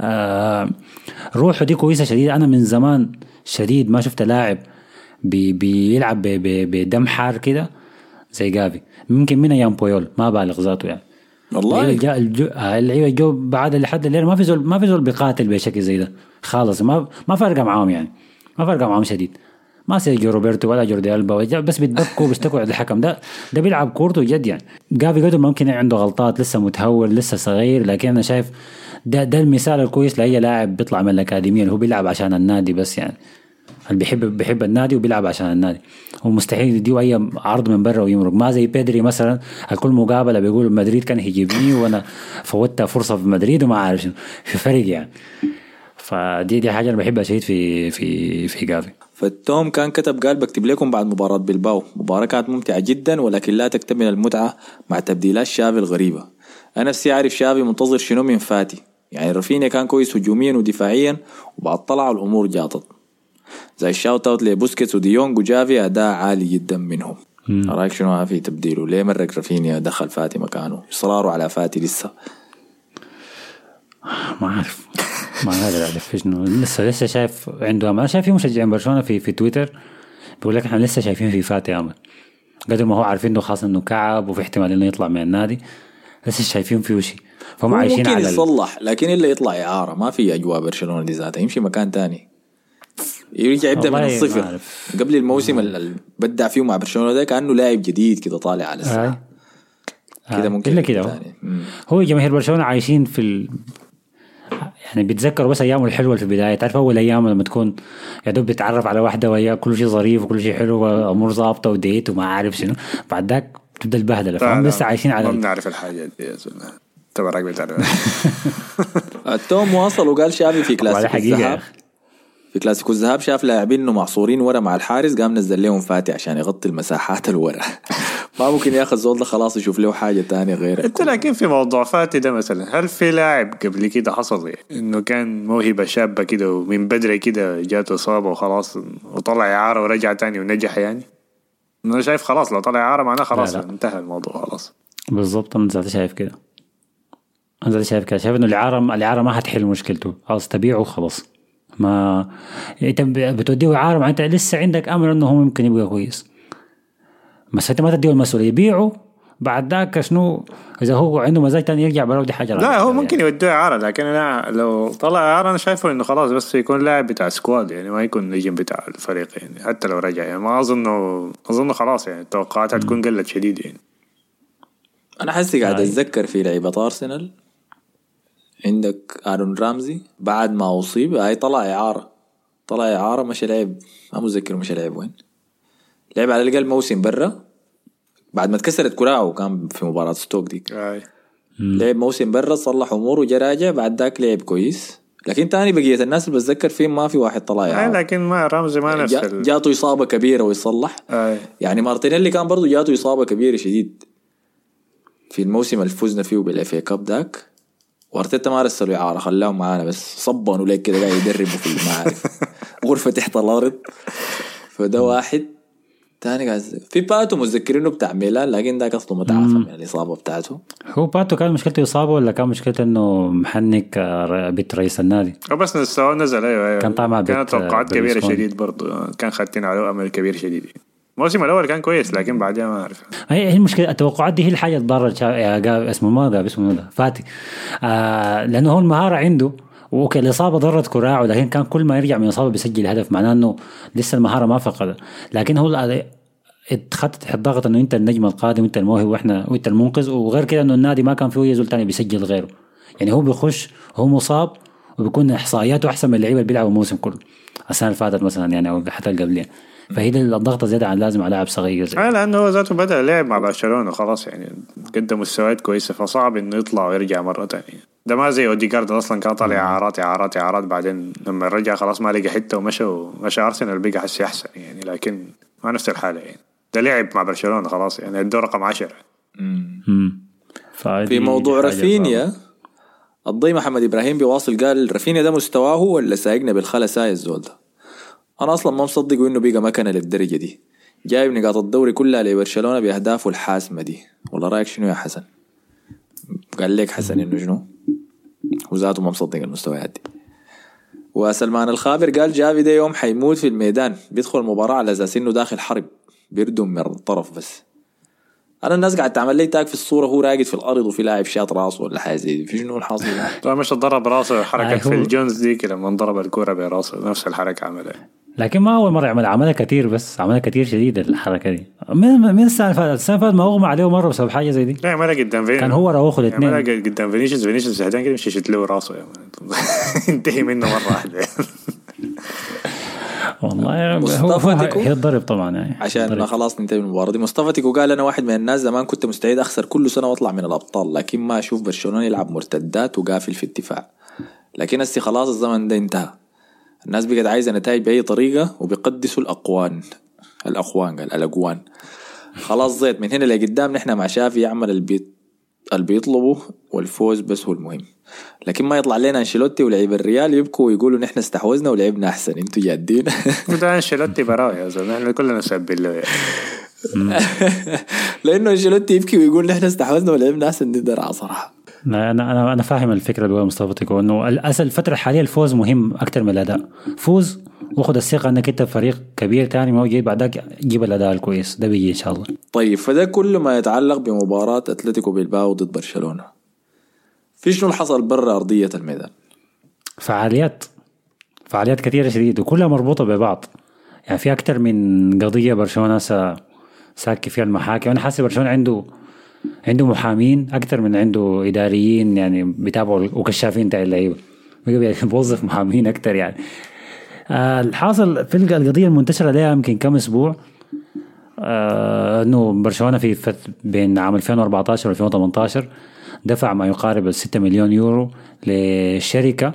آه روحه دي كويسة شديدة. أنا من زمان شديد ما شفت لاعب بي بيلعب ب- ب- بدم حار كده زي جافي. ممكن من أيام بويول ما بالغ ذاته يعني. والله. اللعيبة الجو آه، اللعيبة جو بعد لحد الليل ما في زول ما في زول بيقاتل بشكل زي ده. خالص ما ما فارقة معاهم يعني. ما فارقة معاهم شديد. ما سيرجيو روبرتو ولا جوردي ألبا بس بيتبكوا بيشتكوا عند الحكم ده. ده بيلعب كورته جد يعني. جافي قدر ممكن عنده غلطات لسه متهور لسه صغير لكن أنا شايف ده ده المثال الكويس لأي لاعب بيطلع من الأكاديمية اللي هو بيلعب عشان النادي بس يعني. اللي بيحب بيحب النادي وبيلعب عشان النادي. هو مستحيل يديه أي عرض من برا ويمرق. ما زي بيدري مثلا الكل مقابلة بيقول مدريد كان هيجيبني وأنا فوتت فرصة في مدريد وما عارف شنو. في فرق يعني. فدي دي حاجة أنا بحب اشيد في في في جافي فالتوم كان كتب قال بكتب لكم بعد مباراة بالباو مباراة كانت ممتعة جدا ولكن لا تكتمل المتعة مع تبديلات شافي الغريبة. أنا نفسي أعرف شافي منتظر شنو من فاتي. يعني رافينيا كان كويس هجوميا ودفاعيا وبعد طلع الأمور جاطت. زي ال shout out لبوسكيتس وديونج وجافي أداء عالي جدا منهم رأيك شنو في تبديله ليه مرق رافينيا دخل فاتي مكانه إصراره على فاتي لسه ما عارف ما قادر اعرف شنو لسه لسه شايف عنده امل أنا شايف في مشجعين برشلونه في في تويتر بيقول لك إحنا لسه شايفين في فاتي امل قدر ما هو عارفين انه خاص انه كعب وفي احتمال انه يطلع من النادي لسه شايفين فيه شيء فهم عايشين ممكن على لكن إلا يطلع إعارة ما في أجواء برشلونة دي ذاتها يمشي مكان تاني يرجع يبدأ من الصفر. قبل الموسم اللي بدع فيه مع برشلونة ده كأنه لاعب جديد كده طالع على آه. الساحه كده آه. ممكن إلا كده تاني. مم. هو جماهير برشلونة عايشين في ال... يعني بيتذكروا بس أيامه الحلوة في البداية تعرف أول أيام لما تكون يا دوب بتتعرف على واحدة وهي كل شيء ظريف وكل شيء حلو وأمور ظابطة وديت وما عارف شنو بعد ذاك تبدا البهدلة فهم لسه عايشين على ما بنعرف الحاجات دي يا زلمة تبعك بتعرف التوم واصل وقال شافي في كلاسيكو الذهاب. في كلاسيكو الذهاب شاف لاعبين إنه محصورين ورا مع الحارس قام نزل لهم فاتي عشان يغطي المساحات الورا. ما ممكن ياخذ زول ده خلاص يشوف له حاجة تانية غير انت لكن في موضوع فاتي ده مثلا هل في لاعب قبل كده حصل يعني إنه كان موهبة شابة كده ومن بدري كده جاته إصابة وخلاص وطلع إعارة ورجع تاني ونجح يعني؟ أنا شايف خلاص لو طلع إعارة معناه خلاص لا لا. انتهى الموضوع خلاص. بالضبط أنا ذاتي شايف كده. أنا ذاتي شايف كده. شايف إنه الإعارة الإعارة ما حتحل مشكلته. خلاص تبيعه خلاص ما انت بتوديه اعاره معناتها لسه عندك أمل إنه هو ممكن يبقى كويس بس أنت ما تديه المسؤولية يبيعه بعد ذاك شنو إذا هو عنده مزاج تاني يرجع برا دي حاجة لا هو يعني. ممكن يودوه اعاره لكن أنا لو طلع اعاره أنا شايفه إنه خلاص بس يكون لاعب بتاع سكواد يعني ما يكون نجم بتاع الفريق يعني حتى لو رجع يعني ما اظنه أظن خلاص يعني التوقعات هتكون قلت شديد يعني أنا حسي قاعد. أتذكر في لعيبة أرسنال عندك آرون رامزي بعد ما أصيب هاي طلع إعارة طلع إعارة مشى لعب ما متذكر مشى لعب وين. لعب على الأقل موسم برا بعد ما اتكسرت كراعه كان في مباراة ستوك ديك. لعب موسم برا صلح اموره وجا راجع بعد ذاك لعب كويس. لكن تاني بقية الناس اللي بتذكر فيهم ما في واحد طلع إعارة. لكن ما رمزي ما نفس جا-. جاته إصابة كبيرة ويصلح. آي. يعني مارتينيلي كان برضو جاته إصابة كبيرة شديد. في الموسم اللي فزنا فيه بال FA Cup ذاك. وارتيتا ما رسلوا إعارة خلاهم معانا بس صبنوا لك كده قاعد يدربوا في ما عارف غرفة تحت الأرض. فده واحد. تاني قاعد في باتو متذكرينه بتاع ميلان لكن ذاك اصله متعافى من الإصابة بتاعته. هو باتو كان مشكلته إصابة ولا كان مشكلته إنه محنك آه، بيت رئيس النادي؟ هو بس نزل أيوه أيوه. كان طالع كانت بيت- توقعات كبيرة. شديد برضه كان خدتين عليه أمل كبير شديد. الموسم الأول كان كويس لكن بعدها ما اعرف هي المشكلة التوقعات دي هي الحاجة جا- اسمه ما جاب اسمه فاتي. آه لأنه هو المهارة عنده. أوكي الإصابة ضرت كراعه لكن كان كل ما يرجع من الاصابه بيسجل هدف معناه إنه لسه المهارة ما فقد لكن هو اتخذت تحت ضغط إنه انت النجم القادم وانت الموهب وإحنا وانت المنقذ. وغير كده إنه النادي ما كان فيه زول تاني بيسجل غيره. يعني هو بيخش هو مصاب وبيكون إحصائياته أحسن من اللعيبة اللي بيلعبوا الموسم كله. السنة اللي فاتت مثلا يعني أو حتى اللي قبلها فهي الضغط زيادة عن لازم على لاعب صغير زي آه لأنه هو ذاته بدأ لعب مع برشلونة خلاص يعني قدم مستويات كويسة فصعب إنه يطلع ويرجع مرة تانية. ده ما زي أوديجارد أصلا كان طالع إعارات إعارات إعارات بعدين لما رجع خلاص ما لقى حتة ومشى ومشى أرسنال بقى حسي أحسن يعني لكن ما نفس الحالة يعني. ده لعب مع برشلونة خلاص يعني الدور رقم 10 مم. فدي- في موضوع رافينيا. الضي محمد إبراهيم بيواصل قال رافينيا ده مستواه ولا سايقنا بالخلا ساي الزول ده؟ أنا أصلا ما مصدق إنه بقى مكنه للدرجة دي. جايب نقاط الدوري كلها لبرشلونة باهدافه الحاسمه دي. والله رأيك شنو يا حسن؟ قال لك حسن إنه شنو؟ وذاته ما مصدق المستويات دي وسلمان الخابر قال جافي ده يوم حيموت في الميدان. بيدخل المباراة على أساس إنه داخل حرب. بيردم من الطرف بس. أنا الناس قاعد تعمل لي تاج في الصورة هو راقد في الأرض وفي لاعب شاط راسه ولا حاجة زي دي. في شنو الحاصل؟ طبعا مش ضرب راسه حركة آه، في الجونز ديك لما انضرب الكورة براسه. نفس الحركة عملها. لكن ما أول مرة يعمل عملها كثير بس عملها كثير شديد الحركة دي. من من السنة اللي فاتت السنة اللي فاتت ما أغمى عليه مرة بسبب حاجة زي دي. لا يعملها قدام فين كان هو راوخو الاثنين يعملها قدام فينيسيوس. فينيسيوس زهدان كده مش يشد له راسه. انتهي منه مرة واحدة. والله هو تيكو؟ هيتضرب طبعا يعني. عشان خلاص ننتهي من المباراة دي. مصطفى تيكو قال أنا واحد من الناس زمان كنت مستعد أخسر كل سنة وأطلع من الأبطال لكن ما أشوف برشلونة يلعب مرتدات وقافل في الدفاع. لكن هسي خلاص الزمن ده انتهى. الناس بقت عايزة نتائج بأي طريقة وبيقدسوا الأقوان. الاخوان قال الاقوان خلاص زيت من هنا لقدام نحن مع شافي يعمل البيت اللي بيطلبه والفوز بس هو المهم. لكن ما يطلع لنا أنشيلوتي ولعيب الريال يبكوا ويقولوا نحن استحوذنا ولعبنا أحسن. أنتوا جادين. وده أنشيلوتي براوي يا زلمة إحنا كلنا نسبل له. لأنه أنشيلوتي يبكي ويقول نحن استحوذنا ولعبنا أحسن. دي درعة صراحة. أنا أنا أنا فاهم الفكرة اللي هو مصطفى تيكو إنه الاسل الفترة الحالية الفوز مهم أكثر من الأداء. فوز وخذ الثقة إنك أنت فريق كبير تاني موجود بعدك جيب الأداء الكويس. ده بيجي إن شاء الله. طيب فده كل ما يتعلق بمباراة أتلتيكو بيلباو ضد برشلونة. في شنو حصل برا أرضية الميدان؟ فعاليات. فعاليات كثيرة شديد وكلها مربوطة ببعض. يعني في أكثر من قضية برشلونة سا ساكي فيها المحاكم. أنا حاسس برشلونة عنده عنده محامين أكثر من عنده إداريين يعني بيتابعوا وكشافين تاع اللعيبة. بيوظف محامين أكثر يعني. آه الحاصل في القضية المنتشرة لها يمكن كم أسبوع. آه إنه برشلونة في بين عام 2014 و 2018 دفع ما يقارب ال 6 مليون يورو لشركة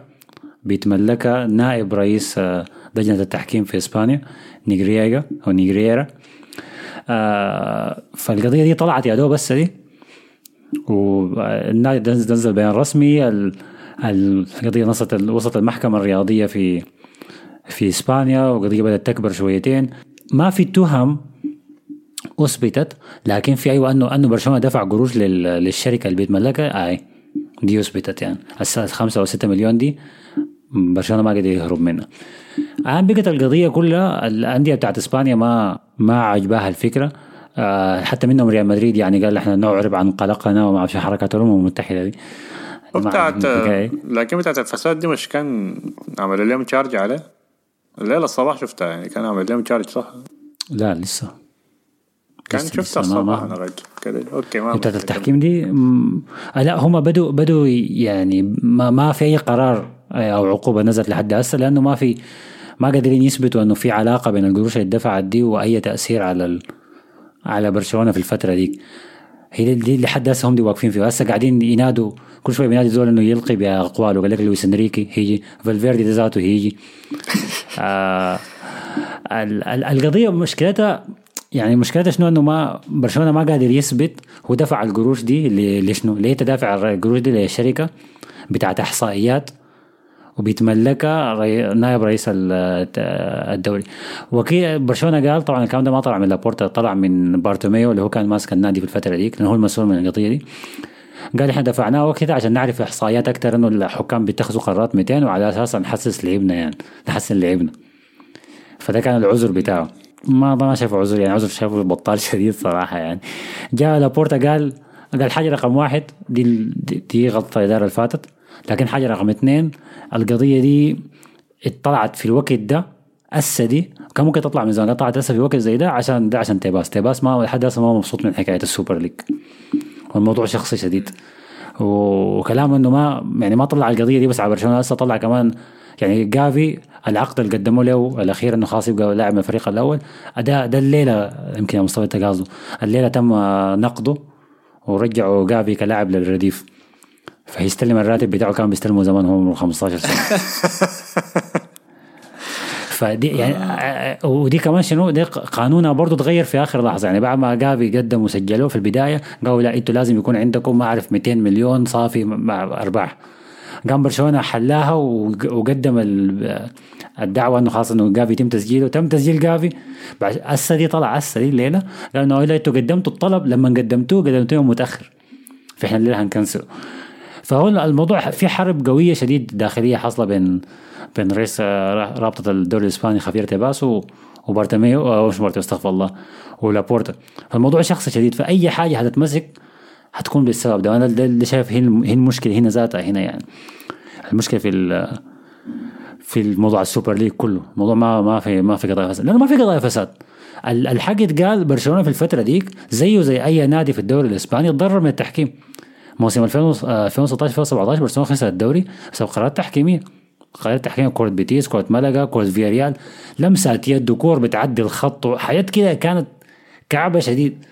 بيتملكها نائب رئيس آه، لجنة التحكيم في إسبانيا نيجرييغا أو نيجريرا فالقضية دي طلعت يا دوب بس دي. والنادي نزل بيان رسمي ال- القضية وصلت المحكمة الرياضية في في إسبانيا وقضية بدأت تكبر شويتين. ما في تهم أثبتت لكن في أيوه انه انه برشلونة دفع قروش لل- للشركة اللي بيتملكها اي دي أثبتت يعني. السنة خمسة أو ستة مليون دي برشلونة ما قدر يهرب منها. الان بقت القضية كلها الأندية بتاعت إسبانيا ما ما عجباها الفكرة. آه، حتى منهم ريال مدريد يعني قال إحنا نعرب عن قلقنا وما أعرفش حركات الامم المتحدة دي. الحكاية. لكن بتاعت الفساد دي مش كان عملوا لهم charge عليه؟ الليلة الصباح شفتها يعني كان عمل لهم charge صح؟ لا لسه. كان لسه- شفتها لسه الصباح ما- أنا رجل كده. okay ما بتاعت التحكيم دي آه، لا هم بدوا بدوا يعني ما, ما في أي قرار آه، أو عقوبة نزلت لحد هسه لأنه ما في ما قادرين يثبتوا إنه في علاقة بين القروش اللي دفعت دي وأي تأثير على ال على برشلونة في الفترة دي. هي دي- لحد هسه هم دي واقفين فيها. هسه قاعدين ينادوا كل شوية بينادي زول إنه يلقي بأقواله. قال لك لويس إنريكي هيجي فالفيردي ذاته هيجي. آه ال- ال- القضية مشكلتها يعني مشكلتها شنو؟ إنه ما برشلونة ما قادر يثبت هو دفع القروش دي لشنو؟ ليه تدافع القروش دي لشركة بتاعت إحصائيات. وبيتملكها ري... نائب رئيس ال- الدوري okay برشلونة قال طبعا الكلام ده ما طلع من لابورتا طلع من بارتوميو اللي هو كان ماسك النادي في الفترة ديك لأنه هو المسؤول من القضية دي. قال إحنا دفعناه وكذا عشان نعرف إحصائيات أكثر إنه الحكام بيتخذوا قرارات 200 وعلى اساسها نحسس لعبنا يعني نحسن لعبنا. فده كان العذر بتاعه. ما ما شايفه عذر يعني عذر شايفه بطال شديد صراحة يعني. جاء لابورتا قال قال حاجة رقم واحد دي دي, دي غلطة الإدارة اللي فاتت. لكن حاجة رقم اثنين القضية دي اطلعت في الوقت ده هسه دي كان ممكن تطلع من زمان طلعت هسه في وقت زي ده عشان ده عشان تيباس. تيباس ما لحد هسه ما مبسوط من حكاية ال Super League. والموضوع شخصي شديد. وكلامه إنه ما يعني ما طلع القضية دي بس على برشلونة هسه طلع كمان يعني جافي العقد اللي قدمه له الأخير إنه خلاص يبقى لاعب من الفريق الأول. ده ده الليلة يمكن مصطفى انت قصده الليلة تم نقده ورجعوا جافي كلاعب للرديف فيستلم الراتب بتاعه كان بيستلمه زمان هو عمره 15 سنة. فدي يعني ودي كمان شنو؟ دي قانونها برضه تغير في آخر لحظة. يعني بعد ما جافي قدم وسجلوه في البداية قالوا لا أنتوا لازم يكون عندكم ما أعرف 200 مليون صافي مع أرباح. قام برشلونة حلاها وق- وقدم ال- الدعوة إنه خلاص إنه جافي يتم تسجيله. تم تسجيل جافي. بعد هسه دي طلع هسه دي الليلة قال إنه لا أنتوا قدمتوا الطلب لما قدمتوه قدمتوه متأخر. فإحنا الليلة هنكنسله فهو الموضوع في حرب قوية شديد داخلية حاصلة بين بين رئيس آه، رابطة الدوري الإسباني خافير تيباس وبارتميو آه، مش بارتميو استغفر الله ولابورتا. فالموضوع شخصي شديد فأي حاجة هتتمسك هتكون بالسبب ده أنا اللي شايف هي الم- هي المشكلة هنا ذاتها هنا يعني. المشكلة في في الموضوع ال super league كله. الموضوع ما ما في ما في قضايا فساد. لأنه ما في قضايا فساد. ال- الحق يتقال برشلونة في الفترة ديك زيه زي أي نادي في الدوري الإسباني تضرر من التحكيم. موسم 2000 آه، 2016 2017 برشلونة خسر الدوري بسبب قرارات تحكيمية. قرارات تحكيم كرة بيتيس كرة ملقا كرة فياريال. لمسات يد كور بتعدي الخط حاجات كده كانت كعبة شديد.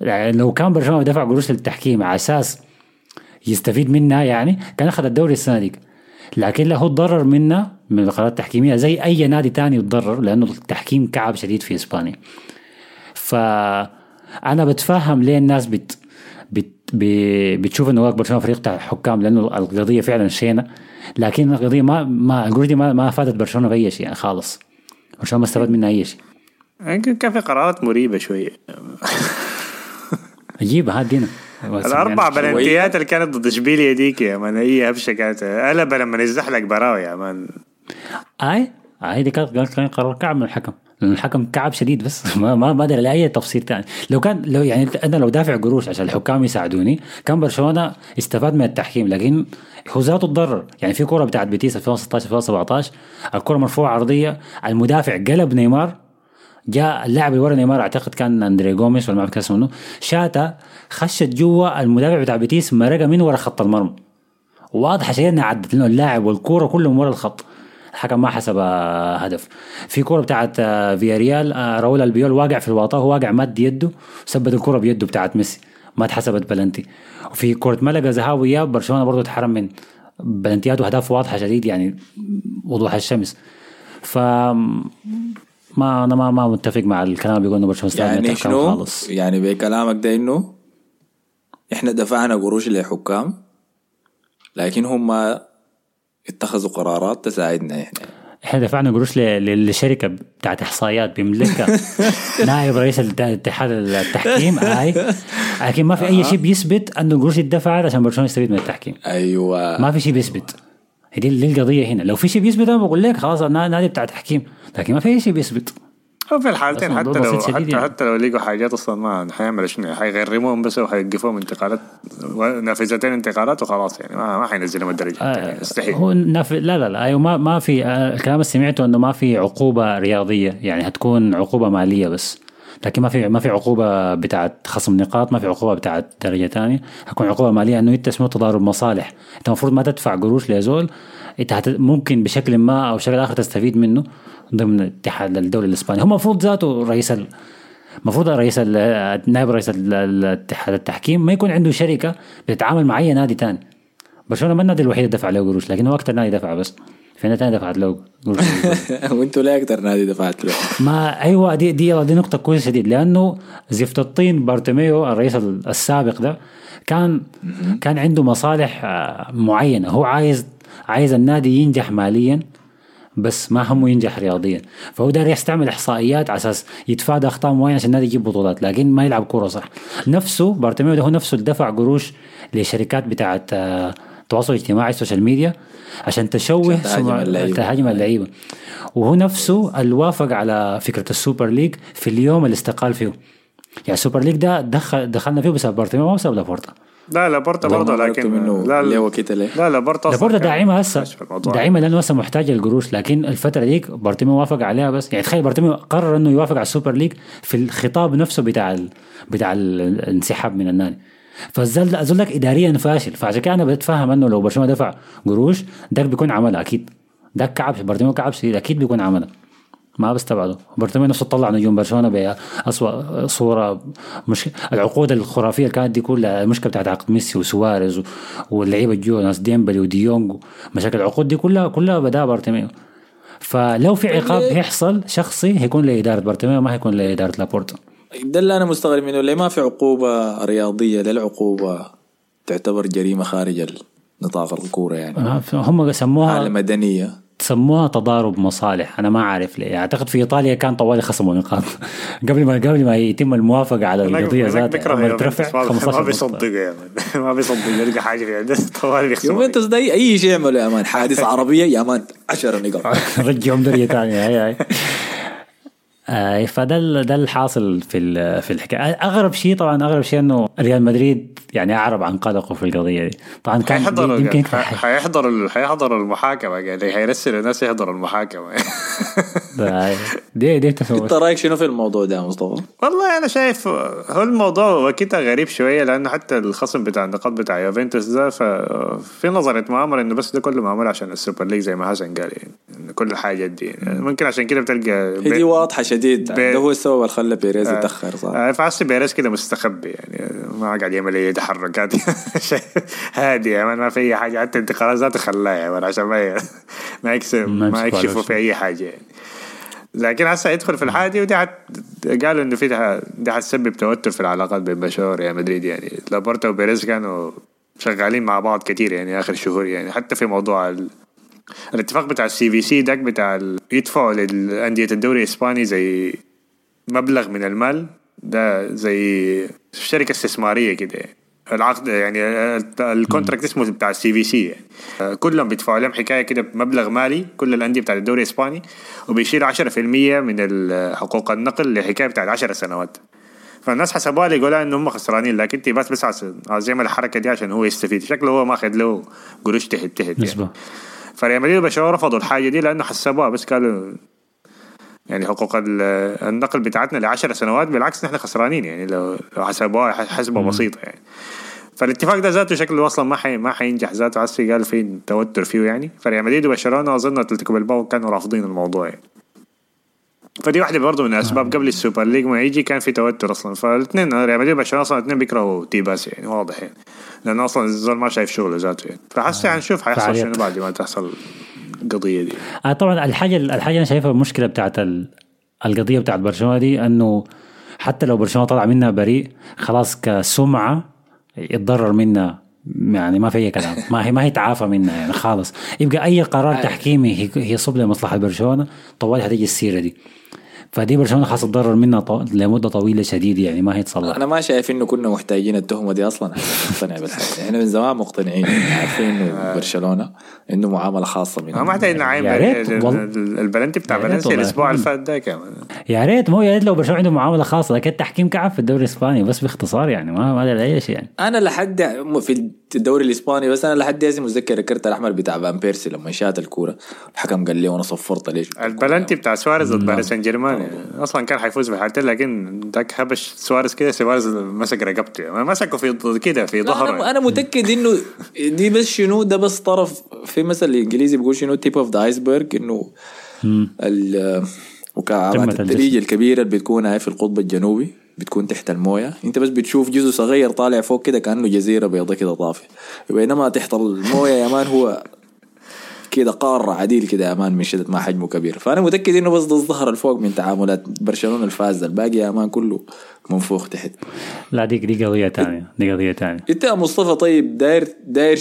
يعني لو كان برشلونة دفع قروش للتحكيم على أساس يستفيد منها يعني كان أخذ الدوري السنة ديك لكن له تضرر منها من القرارات التحكيمية زي أي نادي تاني يتضرر لأنه التحكيم كعب شديد في إسبانيا. فأنا بتفهم ليه الناس بت بتشوف إنه برشلونة فريق حكام لأنه القضية فعلا شينة. لكن القضية ما ما دي ما, ما فادت برشلونة بأي شيء يعني خالص. برشلونة ما استفاد منها أي شيء. يمكن كان في قرارات مريبة شوية. عجيبه هادينا الأربع بلنتيات اللي كانت ضد اشبيليا ديك يا مان هي هبشة كانت. قلبه لما يزحلق براوي يا مان. آي؟ آي دي كانت كان قرار كعب من الحكم. لأن الحكم كعب شديد بس ما ما ما أدري لأي تفسير ثاني لو كان لو يعني أنا لو دافع قروش عشان الحكام يساعدوني كان برشلونة استفاد من التحكيم لكن هو ذاته تضرر يعني في كرة بتاعت بيتيس 2016 2017 الكرة مرفوعة عرضية المدافع قلب نيمار جاء اللاعب اللي ورا نيمار أعتقد كان أندري جوميز ولا ما أعرف اسمه شاتها خشت جوا المدافع بتاع بيتيس مرقة من ورا خط المرمى. واضحة شيء إنها عدت لأنه اللاعب والكورة كلهم ورا الخط. الحكم ما حسب آه، هدف. في كورة بتاعت آه، فياريال آه، راؤول ألبيول واقع في الواطة هو واقع مد يده وثبت الكورة بيده بتاعت ميسي. ما اتحسبت بلنتي. وفي كوره ملقا ذهاب وإياب برشلونة برضه اتحرم من بلنتيات واهداف واضحة شديد يعني وضوح الشمس. ف ما أنا ما ما متفق مع الكلام اللي بيقول إنه برشلونة يعني شنو؟ خالص. يعني بكلامك ده إنه إحنا دفعنا قروش لحكام لكن هم اتخذوا قرارات تساعدنا إحنا. إحنا دفعنا قروش ل- ل- لشركة بتاعت إحصائيات بيملكها نائب رئيس اتحاد التحكيم أي. لكن ما في أي شيء بيثبت إنه القروش اتدفعت عشان برشلونة يستفيد من التحكيم. أيوه. ما في شيء بيثبت. هي دي دي القضية هنا. لو في شيء بيثبت أنا بقول لك خلاص النا- نادي بتاع تحكيم. لكن ما في أي شيء بيثبت. في الحالتين حتى لو حتى, يعني. حتى لو لقوا حاجات أصلا ما حيعملوا شنو حيغرموهم بس وحيوقفوهم انتقالات نافذتين انتقالات وخلاص يعني ما, ما حينزلهم الدرجه آه، يستحيل. هو نف... لا لا لا أيوه ما ما في آه، الكلام اللي سمعته إنه ما في عقوبة رياضية يعني هتكون عقوبة مالية بس. لكن ما في ما في عقوبة بتاعت خصم نقاط ما في عقوبة بتاعت درجه ثانية. هتكون عقوبة مالية إنه أنت اسمه تضارب مصالح. أنت المفروض ما تدفع قروش لزول أنت. ممكن بشكل ما أو بشكل آخر تستفيد منه ضمن اتحاد الدوري الاسباني هو المفروض ذاته رئيس ال... المفروض رئيس نائب رئيس الاتحاد التحكيم ما يكون عنده شركة بتتعامل مع اي نادي تاني. برشلونة ما النادي الوحيد اللي دفع له قروش لكن هو أكثر نادي دفع بس. في نادي تاني دفعت له وانتوا ليه أكتر نادي دفعت له ما أيوه دي دي دي نقطة كويسة شديد لأنه زفت الطين بارتوميو الرئيس السابق ده كان كان عنده مصالح آه، معينة. هو عايز عايز النادي ينجح ماليا بس ما همه ينجح رياضيا. فهو داير يستعمل إحصائيات على أساس يتفادى أخطاء معينة عشان النادي يجيب بطولات لكن ما يلعب كورة صح. نفسه بارتوميو ده هو نفسه اللي دفع قروش لشركات بتاعت آه، التواصل الاجتماعي ال social media عشان تشوه عشان تهاجم اللعيبة. وهو نفسه اللي وافق على فكرة ال super league في اليوم اللي استقال فيه. يعني ال super league ده دخل دخلنا فيه بسبب بارتوميو ما بسبب لابورتا. لا لابورتا والله برضه لكن منه لا اللي هو كده ليه. لا لا لابورتا كان داعمه هسه ماشي في الموضوع. داعمه لأنه هسه محتاج القروش لكن الفترة ديك بارتوميو وافق عليها بس. يعني تخيل بارتوميو قرر إنه يوافق على ال super league في الخطاب نفسه بتاع ال... بتاع ال- الانسحاب من النادي. فالزول أقول لك اداريا فاشل. فعشان كده أنا بتفهم إنه لو برشلونة دفع قروش ده بيكون عملها أكيد. ده كعب بارتوميو كعب شديد أكيد بيكون عملها. ما بستبعده. بارتوميو نفسه طلع نجوم برشلونة بأسوأ صورة. مش العقود الخرافية اللي كانت دي كلها المشكلة بتاعت عقد ميسي وسواريز و- واللعيبة جو ناس ديمبلي ودي يونج مشاكل العقود دي كلها كلها بدأ بارتوميو فلو في عقاب هيحصل شخصي هيكون لإدارة بارتوميو ما هيكون لإدارة لابورتا. ده اللي أنا مستغرب منه. ليه ما في عقوبة رياضية؟ ليه العقوبة تعتبر جريمة خارج نطاق الكورة يعني؟ آه، هم حالة سموها مدنية. سموها تضارب مصالح. أنا ما عارف ليه. أعتقد في إيطاليا كان طوالي خصموا نقاط قبل ما قبل ما يتم الموافقة على القضية ذاتها لما ترفع ما- 15 ما نقطة. بيصدق يا مان ما بيصدق. يلقى حاجة في عنده طوال بيخسر يوفنتوس ده أي أي شيء يعملوا يا مان حادث عربية يا مان 10 نقاط. رجعهم درجه ثانية. هاي هاي. آه فده ده الحاصل في ال- في الحكاية. أغرب شيء طبعا أغرب شيء إنه ريال مدريد يعني أعرب عن قلقه في القضية دي. طبعا كان حيحضروا يمكن حيحضروا حيحضروا المحاكمة. قال لي حيرسلوا الناس يحضروا المحاكمة. ده- دي دي انت رأيك شنو في الموضوع ده يا مصطفى؟ والله أنا شايف هو الموضوع وكده غريب شوية لأنه حتى الخصم بتاع النقاط بتاع يوفنتوس ده ففي نظريه مؤامرة إنه بس ده كله معمول عشان ال super league زي ما حسن قال يعني إنه كل الحاجات دي. ممكن عشان كده بتلقى دي واضحة شديد بي- ده هو السبب اللي خلى بيريز يتأخر صح آه، فحسي بيريز كده مستخبي يعني ما قاعد يعمل أي تحركات هادي يعني ما في أي حاجة حتى انتقالات ذاته خلاها يعني عشان ما ي- ما يكسب ما يكشفوا. في أي حاجة يعني. لكن هسه يدخل في الحاجة دي ودي حت... قالوا إنه في ده دي حتسبب توتر في العلاقات بين برشلونه وريال مدريد يعني لابورتا وبيريز كانوا شغالين مع بعض كتير يعني آخر شهور يعني حتى في موضوع ال... الاتفاق بتاع ال CVC داك بتاع. يدفعوا للأندية الدوري الإسباني زي مبلغ من المال ده زي شركة استثمارية كده. العقد يعني ال- contract اسمه بتاع ال CVC يعني كلهم بيدفعوا لهم حكاية كده بمبلغ مالي كل الأندية بتاعت الدوري الإسباني وبيشيل 10% من حقوق النقل لحكاية بتاعت 10 سنوات فالناس حسبوها لي يقولوا إنه هم خسرانين لكن تيباس بس عايز يعمل الحركة دي عشان هو يستفيد شكله هو ماخذ له قروش تحت تحت يعني. فريال مدريد وبرشلونه رفضوا الحاجة دي لأنه حسبوها بس قالوا يعني حقوق ال- النقل بتاعتنا لعشر سنوات بالعكس نحن خسرانين يعني لو لو حسبوها حسبة بسيطة يعني. فالاتفاق ده ذاته شكله أصلا ما حي ما حينجح. ذاته عسي قال في توتر فيه يعني. فريال مدريد وبرشلونه اظن أتلتيك بلباو كانوا رافضين الموضوع يعني. فدي واحدة برضه من الأسباب قبل ال super league ما يجي كان في توتر أصلا. فالاثنين ريال مدريد وبرشلونه أصلا الاثنين بيكرهوا تيباس يعني واضح يعني. لأنه أصلا الزول ما شايف شغله ذاته. يعني فحسي حنشوف حيحصل. شنو بعد ما تحصل القضية دي. آه طبعا الحاجة الحاجة أنا شايفها المشكلة بتاعت ال- القضية بتاعت برشلونة دي إنه حتى لو برشلونة طلع منها بريء خلاص كسمعة يتضرر منها. يعني ما في أي كلام. ما هي ما هي تعافى منها يعني خالص. يبقى أي قرار تحكيمي هي- يصب لمصلحة برشلونة طوال حتيجي السيرة دي. فدي برشلونة خلاص تضرر منها ط- لمدة طويلة شديد يعني ما هي تصلح أنا ما شايف إنه كنا محتاجين التهمة دي أصلا. عشان نقتنع بالحاجة إحنا من زمان مقتنعين. عارفين إنه برشلونة إنه معاملة خاصة ما من محتاج نعيم البلنتي بتاع فالنسيا. الأسبوع اللي فات ده كمان يا ريت مو يا ريت لو برشلونة عنده معاملة خاصة لكن التحكيم كعب في الدوري الإسباني بس باختصار يعني ما ما أي شيء يعني. أنا لحد في الدوري الإسباني بس أنا لحد هسه متذكر الكرت الأحمر بتاع فان بيرسي لما شات الكورة. الحكم قال لي وأنا صفرت ليش؟ البلنتي بتاع سواريز ضد باريس سان جيرمان. أصلا كان حيفوز بحالتين لكن ذاك هبش سواريز كده سواريز مسك رقبته. يعني مسكه في كده في ظهره. أنا أنا متأكد إنه دي بس شنو ده بس طرف في مثل الانجليزي بيقول شنو tip of the iceberg إنه ال- قمة مكعبات الجسم. الثلج الكبيرة اللي بتكون هاي في القطب الجنوبي. بتكون تحت الموية. انت بس بتشوف جزء صغير طالع فوق كده كأنه جزيرة بيضاء كده طافية. بينما تحت الموية يا مان هو كده قارة عديل كده يا man من شدة ما حجمه كبير. فأنا متأكد إنه بس الظهر الفوق من تعاملات برشلونة الفاز الباقي يا man كله منفوخ تحت. لا دي دي قضية ثانية دي قضية ثانية انت يا مصطفى طيب داير داير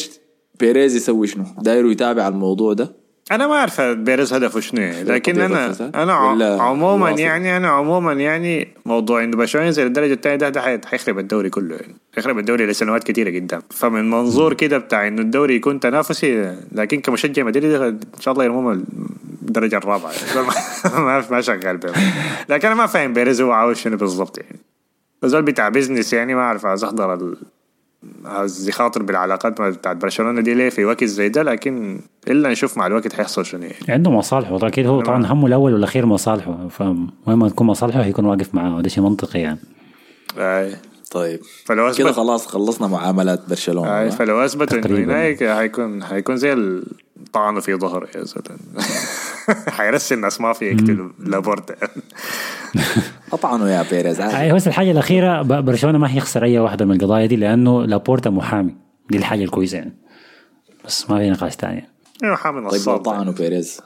بيريز يسوي شنو؟ داير يتابع الموضوع ده؟ أنا ما أعرف بيريز هدفه شنو لكن أنا؟ أنا عموما؟ يعني أنا عموما يعني موضوع إنه برشلونة ينزل الدرجة الثانية ده ده حي- حيخرب الدوري كله يعني حيخرب الدوري لسنوات كثيره قدام. فمن منظور كده بتاع إنه الدوري يكون تنافسي لكن كمشجع مدريد إن شاء الله يرموهم الدرجة الرابعة. يعني ما ما شغال بهم. لكن أنا ما فاهم بيريز هو عاوز شنو بالضبط يعني. الزول بتاع business يعني ما أعرف عايز احضر ال... عاوز يخاطر بالعلاقات بتاعت برشلونة دي ليه في وقت زي ده لكن إلا نشوف مع الوقت حيحصل شنو يعني عنده مصالحه أكيد هو طبعا همه الأول والأخير مصالحه فوين ما تكون مصالحه هيكون واقف معاه ده شيء منطقي يعني آي. طيب فلو كده اثبت خلاص خلصنا معاملات برشلونة آي. فلو أثبت إنه. هناك هيكون هيكون زي الطعن في ظهره يا زلمة. حيرسل الناس ما في يقتلوا لابورتا. اطعنوا يا بيريز. هي بس الحاجة الأخيرة برشلونة ما هيخسر أي واحدة من القضايا دي لأنه لابورتا محامي. دي الحاجة الكويسة يعني. بس ما في نقاش ثاني أيوه محامي طيب نصاب. طعنوا بيريز؟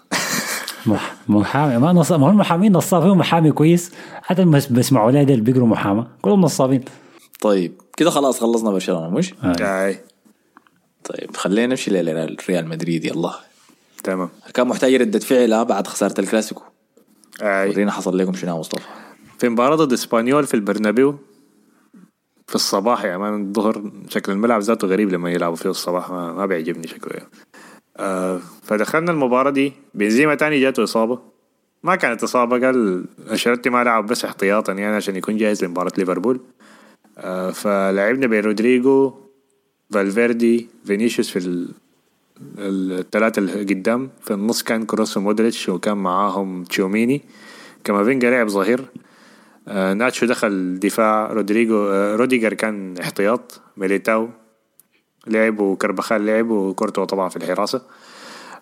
مح... محامي ما نصاب ما هو المحامين نصاب هو محامي كويس. حتى اللي بس- بيسمعوا لي ديل بيقروا محاماة كلهم نصابين. طيب كده خلاص خلصنا برشلونة مش؟ اي طيب خلينا نمشي لريال مدريد يلا. تمام. كان محتاج ردة فعل بعد خسارة الكلاسيكو. أي. ورينا حصل لكم شنو مصطفى. في مباراة ضد إسبانيول في البرنابيو في الصباح يا man الظهر شكل الملعب ذاته غريب لما يلعبوا فيه الصباح ما, ما بيعجبني شكله يعني. آه فدخلنا المباراة دي بنزيما تاني جاته إصابة. ما كانت إصابة قال أنشيلوتي ما لعب بس احتياطا يعني عشان يكون جاهز لمباراة ليفربول. آه فلعبنا بين رودريجو فالفيردي فينيسيوس في ال- الثلاثة اللي قدام. في النص كان كروس ومودريتش وكان معاهم تشوميني كامافينجا لعب ظهير. آه ناتشو دخل دفاع. رودريجو آه روديجر كان احتياط. ميليتاو لعب وكربخال لعب وكورتو طبعا في الحراسة.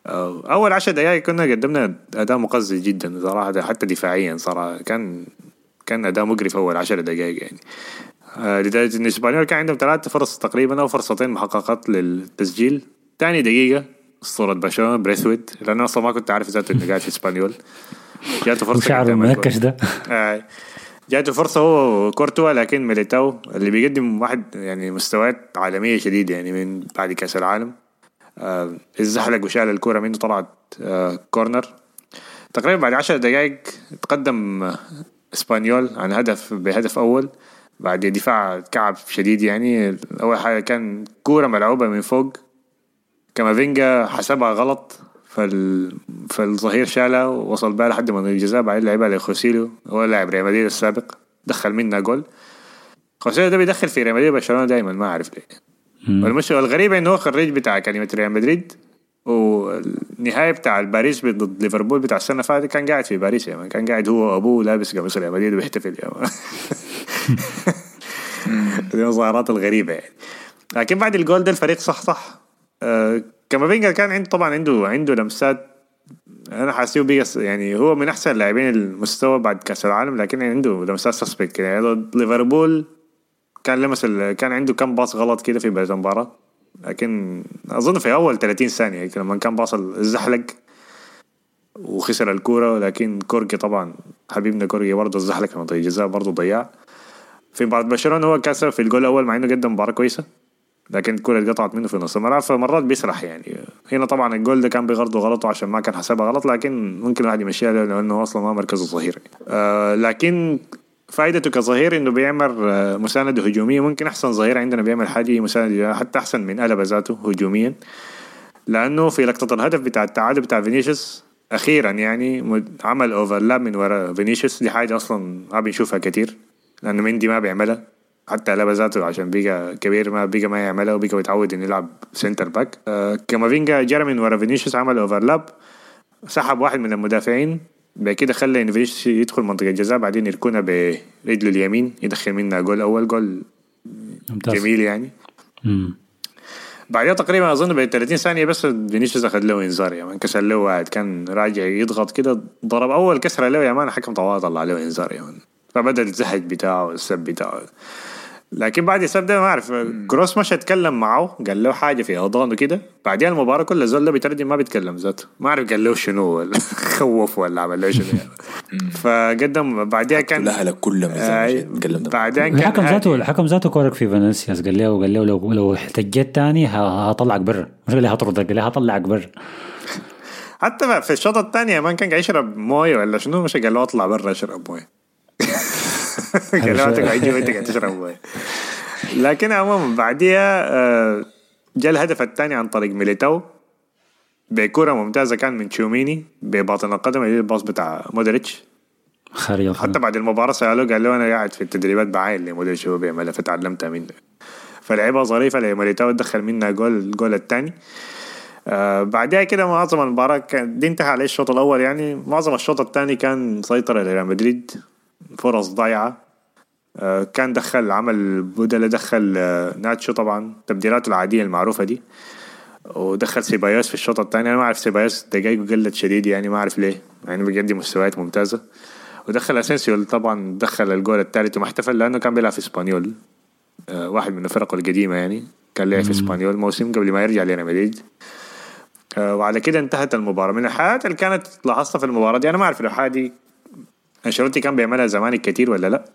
آه أول عشر دقائق كنا قدمنا أداء مقزز جدا صراحة حتى دفاعيا صراحة. كان كان أداء مقرف أول عشر دقائق يعني. لدرجة إن إسبانيول كان عندهم ثلاث فرص تقريبا أو فرصتين محققات للتسجيل. تاني دقيقة أسطورة برشلونة بريثويد. لأن أصلا ما كنت عارف ذاته إنه قاعد في إسبانيول. جاته فرصة الجول. المنكش ده. آه. جاته فرصة هو كورتوا لكن ميليتاو اللي بيقدم واحد يعني مستويات عالمية شديدة يعني من بعد كأس العالم. آه الزحلق وشال الكرة منه طلعت آه corner. تقريبا بعد عشر دقائق تقدم آه، إسبانيول عن هدف بهدف أول. بعد دفاع كعب شديد يعني. أول حاجة كان كورة ملعوبة من فوق. كامافينجا حسبها غلط فال... فالظهير شالها ووصل بها لحد منطقة الجزاء. بعدين لعبها لخوسيلو هو لاعب ريال مدريد السابق. دخل منها جول. خوسيلو ده بيدخل في ريال مدريد برشلونة دايما ما أعرف ليه. والمشكلة الغريبة انه هو خريج بتاع كلمة ريال مدريد والنهاية بتاع الباريس ضد ليفربول بتاع السنة اللي فاتت كان قاعد في باريس مان كان قاعد هو وأبوه لابس قميص ريال مدريد وبيحتفل مان دي المظاهرات الغريبة يعني. لكن بعد الجول ده الفريق صح صح. آه كامافينجا كان عنده طبعا عنده عنده لمسات أنا حاسيه بيجا يعني هو من أحسن اللاعبين المستوى بعد كأس العالم لكن عنده لمسات سسبكت يعني ليفربول كان لمس كان عنده كم باص غلط كده في بدايه المباراة. لكن أظن في أول 30 ثانية يعني لما كان باص الزحلق وخسر الكورة لكن كوركي طبعا حبيبنا كوركي برضه الزحلق منطقه الجزاء برضه ضيع في مباراه برشلونة هو سبب في الجول الأول مع إنه قدم مباراة كويسة لكن الكرة اتقطعت منه في نص الملعب فمرات بيسرح يعني. هنا طبعا الجول ده كان بغرضه غلطه عشان ما كان حسبها غلط لكن ممكن الواحد يمشيها لأنه أصلا ما مركزه ظهير. آه لكن فائدته كظهير إنه بيعمل آه، مساندة هجومية. ممكن أحسن ظهير عندنا بيعمل حاجة مساندة حتى أحسن من ألابا ذاته هجوميا. لأنه في لقطة الهدف بتاع التعادل بتاع فينيسيوس أخيرا يعني عمل overlap من وراء فينيسيوس. دي حاجة أصلا ما بنشوفها كتير. لأنه مندي ما بيعملها. حتى ألابا ذاته عشان بقى كبير ما بقى ما يعملها وبقى متعود إنه يلعب center back آه كامافينجا جرى من ورا فينيسيوس عمل overlap سحب واحد من المدافعين. بعد كده خلى ان فينيسيوس يدخل منطقة الجزاء. بعدين يركنها برجله اليمين يدخل منها جول. أول جول ممتاز. جميل يعني. مم. بعدها تقريبا أظن بعد 30 ثانية بس فينيسيوس أخذ له إنذار. يا man كسر له واحد كان راجع يضغط كده ضرب أول كسرة له يا man الحكم طوال طلع له إنذار يا man. فبدا الزهج بتاعه السب بتاعه. لكن بعد السب ده ما أعرف كروس مش اتكلم معه قال له حاجة في اذانه كده بعدين المباراه كلها زول ده بيترجم ما بيتكلم ذاته. ما أعرف قال له شنو ولا خوف ولا عمل له شنو يعني. فقدم بعدها كان زلمة نتكلم ده. بعدين كان الحكم ذاته هادي. الحكم ذاته كورك في فينيسيوس. قال له قال له لو لو احتجيت تاني ه- هطلعك برا. مش قال لي هطردك قال لي هطلعك برا. حتى في الشوط الثاني ما كان قاعد يشرب موية ولا شنو مش قال له اطلع برا اشرب موية. قال له أنت قاعد تشرب لكن عموما بعديها آه، جاء الهدف الثاني عن طريق ميليتاو. بكرة ممتازة كان من تشوميني بباطن القدم اللي ال pass بتاع مودريتش. القناة حتى بعد المباراة سألوه قال له أنا قاعد في التدريبات بعاين لمودريتش هو بيعملها فتعلمتها منه. فلعبها ظريفة لميليتاو دخل منها جول الجول الثاني. آه بعدها كده معظم المباراة كان دي انتهى عليه الشوط الأول يعني. معظم الشوط الثاني كان مسيطرة لريال مدريد. فرص ضايعة. آه كان دخل عمل بدلة دخل آه ناتشو طبعا تبديلاته العادية المعروفة دي. ودخل سيبايوس في الشوط الثاني. أنا ما أعرف سيبايوس دقايقه قلت شديد يعني ما أعرف ليه إنه بيقدم مستويات ممتازة. ودخل أسينسيو طبعا دخل الجول الثالث وما احتفل لأنه كان بيلعب في إسبانيول. آه واحد من الفرق القديمة يعني كان لعب في إسبانيول موسم قبل ما يرجع لريال مدريد. وعلى كده انتهت المباراة. من الحاجات اللي كانت لاحظتها في المباراة دي أنا ما أعرف لو حاجة أنشيلوتي كان بيعملها زمان كتير ولا لأ؟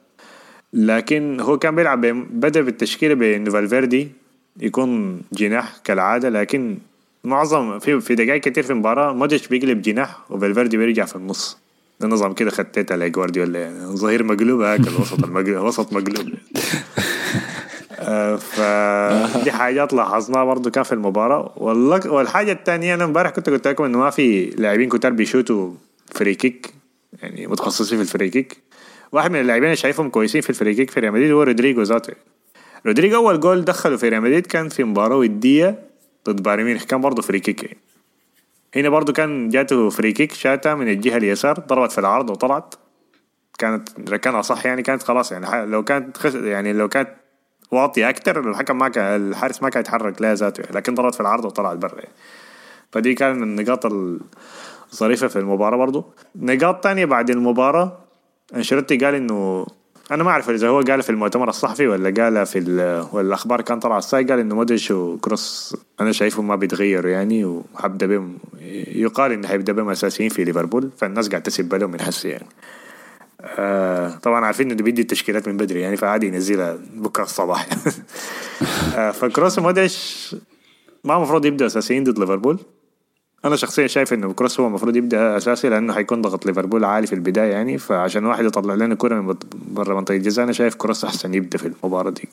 لكن هو كان بيلعب بدأ بالتشكيلة بانه فالفيردي يكون جناح كالعادة لكن معظم في في دقائق كتير في المباراه مودريتش بيقلب جناح وفالفيردي بيرجع في النص. ده نظام كده خطيت على جوارديولا يعني ظهير مقلوب هاك الوسط المقلوب وسط مقلوب. آه، فدي حاجات لاحظناها برضو كان في المباراة. والله والحاجة الثانية أنا امبارح كنت قلت لكم إنه ما في لاعبين كتار بيشوتوا free kick. يعني متخصصين في ال free kick واحد من اللاعبين اللي شايفهم كويسين في ال free kick في ريال مدريد هو رودريجو ذاته رودريجو أول جول دخله في ريال مدريد كان في مباراة ودية ضد بايرن ميونخ كان برضه free kick يعني. هنا برضه كان جاته free kick شاتها من الجهة اليسار ضربت في العرض وطلعت كانت ركنها صح يعني كانت خلاص يعني لو كانت يعني لو كانت واطية أكتر الحكم ما كان الحارس ما كان يتحرك لها ذاته يعني. لكن ضربت في العرض وطلعت برا يعني. فدي كان من النقاط الظريفة في المباراة برضو. نقاط تانية بعد المباراة أنشيلوتي قال إنه أنا ما أعرف إذا هو قال في المؤتمر الصحفي ولا قال في ولا الأخبار كان طلع الساي قال إنه مودريتش وكروس أنا شايفهم ما بيتغيروا يعني وحبدأ بهم يقال إنه حيبدأ بهم أساسيين في ليفربول فالناس قاعدة تسب لهم من حسي يعني. آه طبعا عارفين إنه بيدي التشكيلات من بدري يعني فعادي ينزلها بكرة الصباح. آه فكروس ومودريتش ما المفروض يبدوا أساسيين ضد ليفربول. أنا شخصيا شايف إنه كروس هو المفروض يبدأ أساسي لأنه حيكون ضغط ليفربول عالي في البداية يعني. فعشان واحد يطلع لنا كرة من برا منطقة الجزاء أنا شايف كروس أحسن يبدأ في المباراة دي.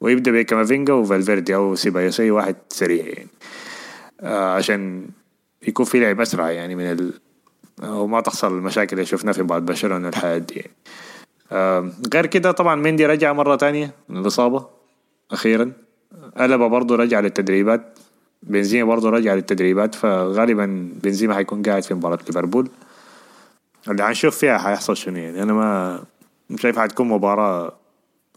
ويبدأ بكامافينجا وفالفيردي أو سيبايوس اي واحد سريع يعني. آه عشان يكون في لعب أسرع يعني من ال وما تحصل المشاكل اللي شفناها في بعض برشلونة الحياة دي يعني. غير كده طبعا مندي رجع مرة تانية من الاصابه أخيرا. ألبا برضه رجع للتدريبات. بنزيما برضه رجع للتدريبات فغالبا بنزيما حيكون قاعد في مباراة ليفربول. اللي حنشوف فيها حيحصل شنو يعني. أنا ما مش شايف حتكون مباراة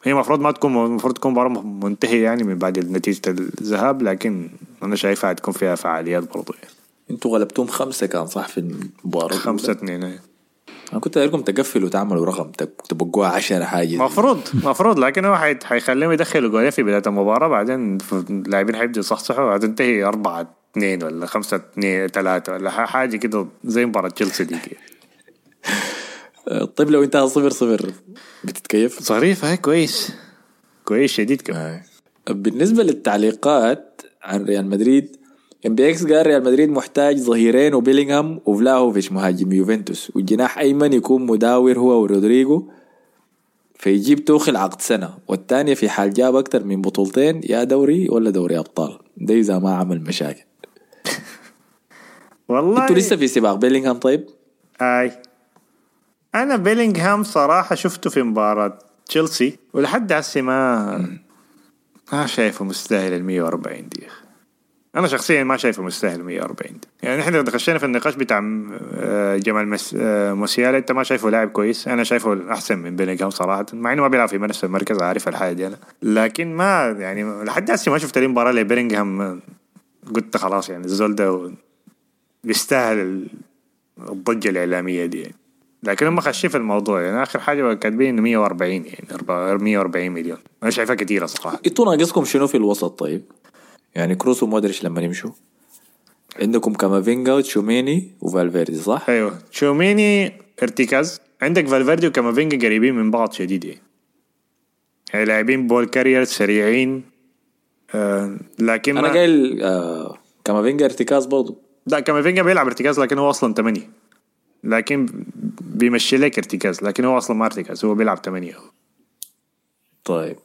هي المفروض ما تكون المفروض تكون مباراة منتهية يعني من بعد نتيجة الذهاب لكن أنا شايفها حتكون فيها فعاليات برضه يعني. أنتوا غلبتوهم خمسة كان صح في المباراة؟ خمسة اثنين أنا كنت لكم تقفلوا تعملوا رقم تبقوها 10 حاجة مفروض مفروض لكن هو حيخليهم يدخلوا جولين في بداية المباراة بعدين اللاعبين حيبدوا يصحصحوا هتنتهي 4 2 ولا 5 2 3 ولا حاجة كده زي مباراة تشيلسي دي طيب لو انتهى صفر صفر بتتكيف؟ ظريف هاي كويس. كويس شديد كمان. بالنسبة للتعليقات عن ريال مدريد MBX قال ريال مدريد محتاج ظهيرين وبيلينغهام وفلاهوفيتش مهاجم يوفنتوس. والجناح ايمن يكون مداور هو ورودريجو فيجيب توخل عقد سنة. والثانية في حال جاب أكتر من بطولتين يا دوري ولا دوري أبطال. ده إذا ما عمل مشاكل. والله أنتوا لسه في سباق بيلينغهام طيب؟ آي. أنا بيلينغهام صراحة شفته في مباراة تشيلسي ولحد هسه ما ما شايفه مستاهل ال 140 دي أنا شخصيا ما شايفه مستاهل 140 يعني إحنا خشينا في النقاش بتاع جمال مس... موسيالا أنت ما شايفه لاعب كويس. أنا شايفه أحسن من بيلينغهام صراحة مع إنه ما بيلعب في نفس المركز عارف الحاجة دي أنا. لكن ما يعني لحد هسه ما شفت لي مباراة لبيلينغهام قلت خلاص يعني الزول ده بيستاهل الضجة الإعلامية دي. يعني. لكن هم خاشين في الموضوع يعني آخر حاجة كاتبين إنه 140 يعني 140 مليون. أنا شايفها كثيره صراحة. إنتوا ناقصكم شنو في الوسط طيب؟ يعني كروس ومودريتش لما يمشوا. عندكم كامافينجا وتشوميني وفالفيردي صح؟ أيوه. تشوميني ارتكاز عندك فالفيردي وكامافينجا قريبين من بعض شديد يعني, يعني لاعبين ball carrier سريعين. آه لكن أنا قايل آه كامافينجا ارتكاز برضه لا كامافينجا بيلعب ارتكاز لكن هو أصلا 8 لكن بيمشي لك ارتكاز لكن هو أصلا ما ارتكاز هو بيلعب 8 طيب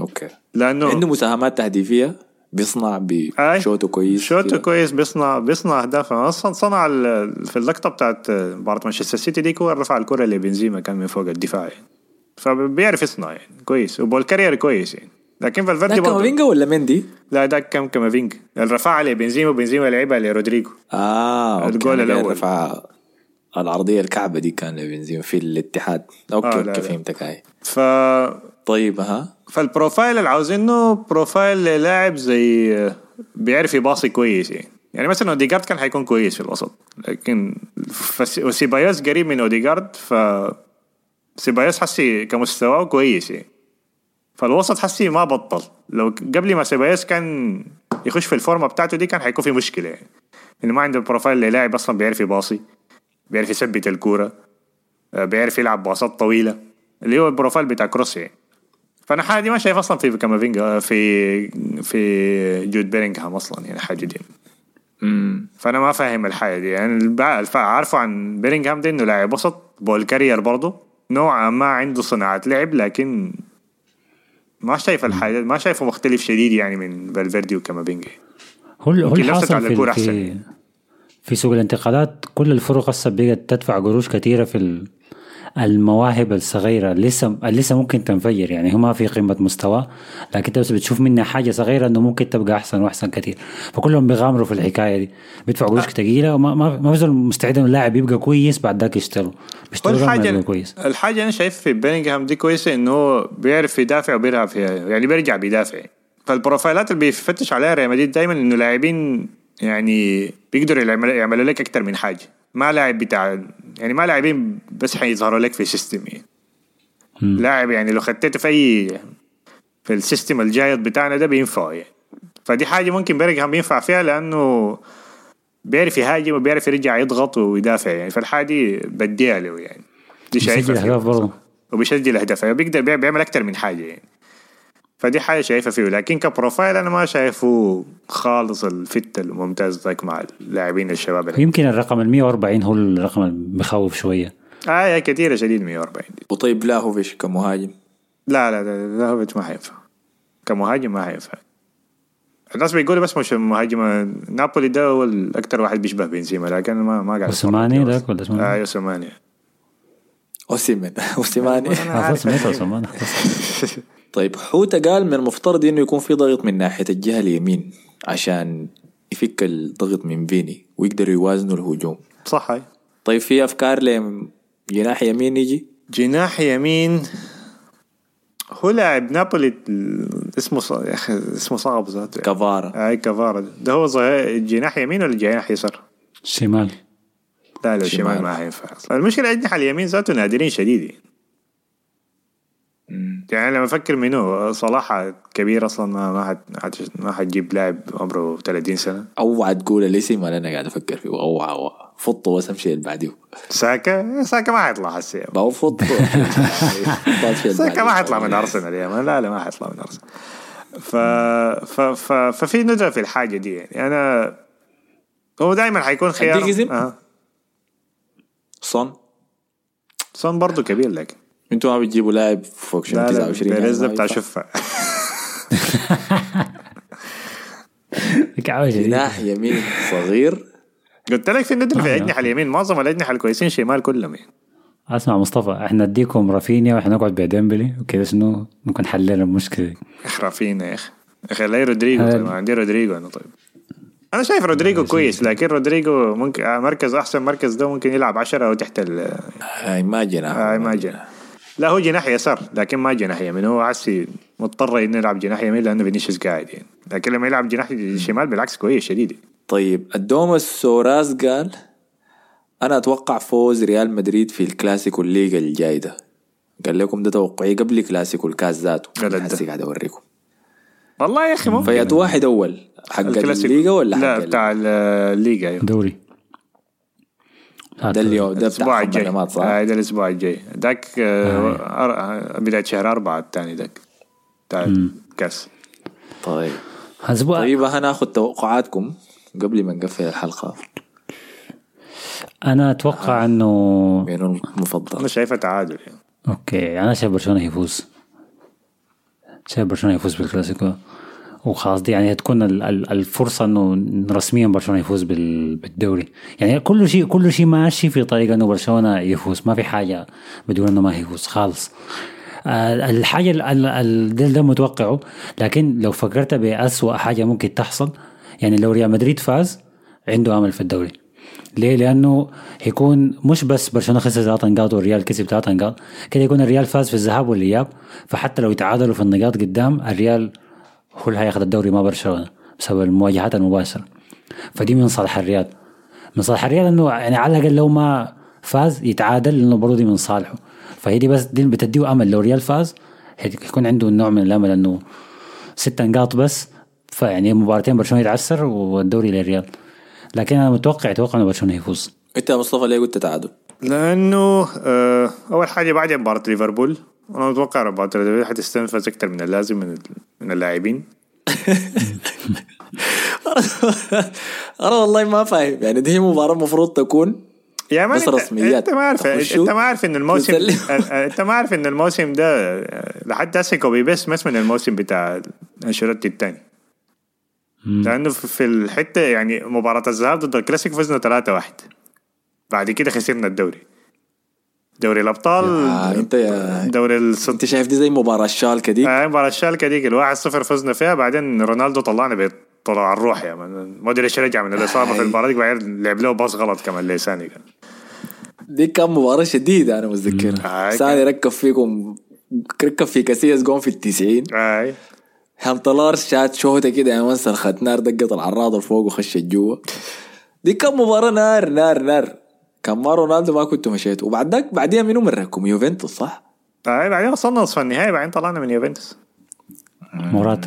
okay. لأنه عنده مساهمات تهديفية. بيصنع بشوته كويس شوته كده. كويس بيصنع بيصنع اهداف أصلا صنع في اللقطة بتاعت مباراة مانشستر سيتي دي هو رفع الكرة اللي بنزيما كان من فوق الدفاع يعني فبيعرف يصنع يعني كويس و ball carrier كويس يعني لكن فالفيردي ده كامافينجا ولا مندي؟ لا ده كم كامافينجا الرفع عليه بنزيما وبنزيما لعبها لرودريجو آه. الجول أنا قاعد الأول. رفع العرضية الكعبة دي كان لبنزيما في الاتحاد. okay آه، okay. فهمتك هاي. ف طيب ها؟ فال profile اللي عاوزينه profile للاعب زي بيعرف يباصي كويس يعني. يعني مثلا اوديجارد كان حيكون كويس في الوسط لكن فس- وسيبايوس قريب من اوديجارد ف سيبايوس حسي كمستواه كويس يعني. فالوسط حسي ما بطل. لو قبل ما سيبايوس كان يخش في الفورمة بتاعته دي كان حيكون في مشكلة يعني. إنه ما عنده profile للاعب أصلا بيعرف يباصي. بيعرف يثبت الكورة آه، بيعرف يلعب باصات طويلة اللي هو ال profile بتاع كروس يعني. فأنا حاجة دي ما شايف أصلا في كامافينجا في في جود بيلينغهام أصلا يعني حاجة دي امم فأنا ما فاهم الحاجة دي يعني. عارفه عن بيلينغهام ده إنه لاعب وسط ball carrier برضه نوعا ما عنده صناعة لعب لكن ما شايف الحاجة ما شايفه مختلف شديد يعني من فالفيردي وكامافينجا. هو هو الحاصل على في, في, أحسن. في سوق الانتقالات كل الفرق هسه بقت تدفع قروش كثيرة في ال- المواهب الصغيرة. لسه لسه ممكن تنفجر يعني. هو ما في قمة مستوى لكن انت بس بتشوف منها حاجة صغيرة انه ممكن تبقى أحسن وأحسن كثير. فكلهم بيغامروا في الحكاية دي. بيدفعوا قروش ثقيله وما ما ما في مستعد إنه اللاعب يبقى كويس بعد ذاك يشتروا. بيشتروا والحاجة كويس. الحاجة أنا شايف في بيلينغهام دي كويسة إنه هو بيعرف يدافع وبيلعب فيها. يعني بيرجع بيدافع. فالبروفايلات اللي بيفتش عليها ريال مدريد دائما إنه لاعبين يعني بيقدروا يعملوا لك أكثر من حاجة. ما لاعب بتاع يعني ما لاعبين بس حيظهروا لك في system يعني. لاعب يعني لو خدته في اي في ال system الجديد بتاعنا ده بينفع يعني. فدي حاجة ممكن بيلينغهام ينفع فيها لأنه بيعرف يهاجم وبيعرف يرجع يضغط ويدافع يعني. فالحاجة دي بديها له يعني. دي بيسجل شايفها فيه. أهداف برضه. وبيسجل أهداف. يعني بيقدر بيع- بيعمل أكثر من حاجة يعني. فدي حاجة شايفها فيه. لكن ك profile أنا ما شايفه خالص ال fit الممتاز ذاك مع اللاعبين الشباب اللي. يمكن الرقم ال 140 هو الرقم اللي بخوف شوية. آه كثيرة شديد 140 دي. وطيب لاهوفيش كمهاجم؟ لا لا لا لا هوفيتش ما حينفع. كمهاجم ما حينفع. الناس بيقولوا بس مش مهاجم نابولي ده هو الأكثر واحد بيشبه بنزيما لكن ما ما قاعد اوسماني ذاك ولا اسمه؟ أيوه اوسماني اوسيمن أوسيماني. آه، سمعت اوسماني طيب حوته قال من المفترض إنه يكون في ضغط من ناحية الجهة اليمين عشان يفك الضغط من فيني ويقدروا يوازنوا الهجوم صح هاي طيب في أفكار لجناح يمين يجي جناح يمين هو لاعب نابولي اسمه. يا أخي اسمه صعب ذاته. كفارا أي كفارا ده. هو ظهير جناح يمين ولا جناح يسار؟ شمال لا لا شمال. شمال ما حينفع. المشكلة اجنحه اليمين ذاته نادرين شديد يعني. لما أفكر منه صلاح كبير أصلا ما ما حد ما حتجيب لاعب عمره 30 سنة. أوعى تقول الاسم ولا أنا قاعد أفكر فيه اوعى أوعى. فطه بس امشي اللي بعديه ساكا ساكا ما حيطلع هسه. ما هو فطه ساكا ما حيطلع من أرسنال يا لا لا ما حيطلع من أرسنال. ف... ف... ف... ففي ندرة في الحاجة دي. يعني أنا هو دائما حيكون خيار؟ آه. صن سون برضه كبير لكن. أنتوا ما بتجيبوا لاعب فوق شنو لا لا 29 بيريز ده يعني بتاع. شفة. شديد جناح يمين صغير. قلت لك في ندرة في آه. الاجنحه اليمين معظم الأجنحة الكويسين شمال كلهم يعني. اسمع مصطفى إحنا نديكم رافينيا وإحنا نقعد بديمبلي وكذا شنو ممكن حلينا المشكلة دي. خرافين يا أخي. يا أخي لا رودريجو هذا- طيب عندي رودريجو أنا طيب. أنا شايف رودريجو كويس لكن رودريجو ممكن آه، مركز أحسن مركز ده ممكن يلعب 10 أو تحت ال هاي ما لا هو جناح يسار لكن ما جناح يمين. هو حسي مضطر إنه يلعب جناح يمين لأنه فينيسيوس قاعد يعني. لكن لما يلعب جناح شمال بالعكس كويس شديد. طيب الدومس سوراس قال أنا أتوقع فوز ريال مدريد في الكلاسيكو الليغا الجاي ده. قال لكم ده توقعي قبل كلاسيكو الكاس ذاته. حسي قاعد أوريكم. والله يا أخي ممكن. فيات واحد أول حق. الليغا ولا حق لا بتاع الليغا أيوه. دوري. ده اليوم ده الأسبوع الجاي. صح؟ آه ده الأسبوع الجاي. ذاك آه بدايه شهر أربعة الثاني ذاك. بتاع الكاس طيب. أسبوع طيب هناخذ توقعاتكم قبل ما نقفل الحلقة. أنا أتوقع إنه مين أنا المفضل شايفها تعادل. يعني أوكي أنا شايف برشلونة يفوز. شايف برشلونة يفوز بالكلاسيكو. وخلاص دي يعني ال- الفرصة إنه رسميا برشلونة يفوز بال- بالدوري. يعني كل شيء كل شيء ماشي في طريق إنه برشلونة يفوز. ما في حاجة بدون إنه ما يفوز. خالص. آه، الحاجة ال- ال- ال- ده, ده متوقعه. لكن لو فكرت بأسوأ حاجة ممكن تحصل يعني لو ريال مدريد فاز عنده امل في الدوري. ليه؟ لأنه هيكون مش بس برشلونة خسر ثلاث نقاط والريال كسب ثلاث نقاط كده يكون الريال فاز في الذهاب والإياب. فحتى لو يتعادلوا في النقاط قدام الريال هو اللي هياخذ الدوري ما برشلونه بسبب المواجهات المباشرة. فدي من صالح الريال من صالح الريال إنه يعني على الأقل لو ما فاز يتعادل لأنه برضه دي من صالحه. فهي دي بس دي بتديه أمل. لو ريال فاز هيكون عنده نوع من الأمل إنه ست نقاط بس فيعني مباراتين برشلونة يتعثر والدوري للريال. لكن أنا متوقع أتوقع إنه برشلونة يفوز أنت يا مصطفى ليه قلت تعادل؟ لأنه آه أول حاجة بعد مباراة ليفربول أنا متوقع مباراه ليفربول حتستنفذ أكثر من اللازم من من اللاعبين. أنا والله ما فاهم. يعني دي مباراة المفروض تكون يا man بس انت, رسميات. أنت ما عارف أنت ما عارف إن الموسم. أنت ما عارف إن الموسم ده لحد هسه copy paste من الموسم بتاع أنشيلوتي الثاني لأنه في في الحتة يعني مباراة الذهاب ضد الكلاسيك فزنا 3-1 بعد كده خسرنا الدوري. دوري الأبطال آه انت يا دوري الست انت شايف دي زي مباراة الشالكه دي آه مباراة الشالكة ديك الواحد صفر فزنا فيها بعدين رونالدو طلعنا بطلع الروح يا من مودريتش رجع من الإصابة في المباراة ديك بعدين لعب له باص غلط كمان لساني كان. دي كان مباراة شديدة أنا متذكرها. آه، ثاني ركب فيكم ركب في كاسياس جون في التسعين. أي. هم طلار شات شوطه كده يا من سرخت نار دقت العراضه فوق وخشت جوا دي كان مباراة نار نار نار. كان ما رونالدو ما كنتوا مشيتوا وبعد ذاك بعديها منو مركم؟ يوفنتوس صح؟ اي بعدين وصلنا نصف النهائي بعدين طلعنا من يوفنتوس. مرات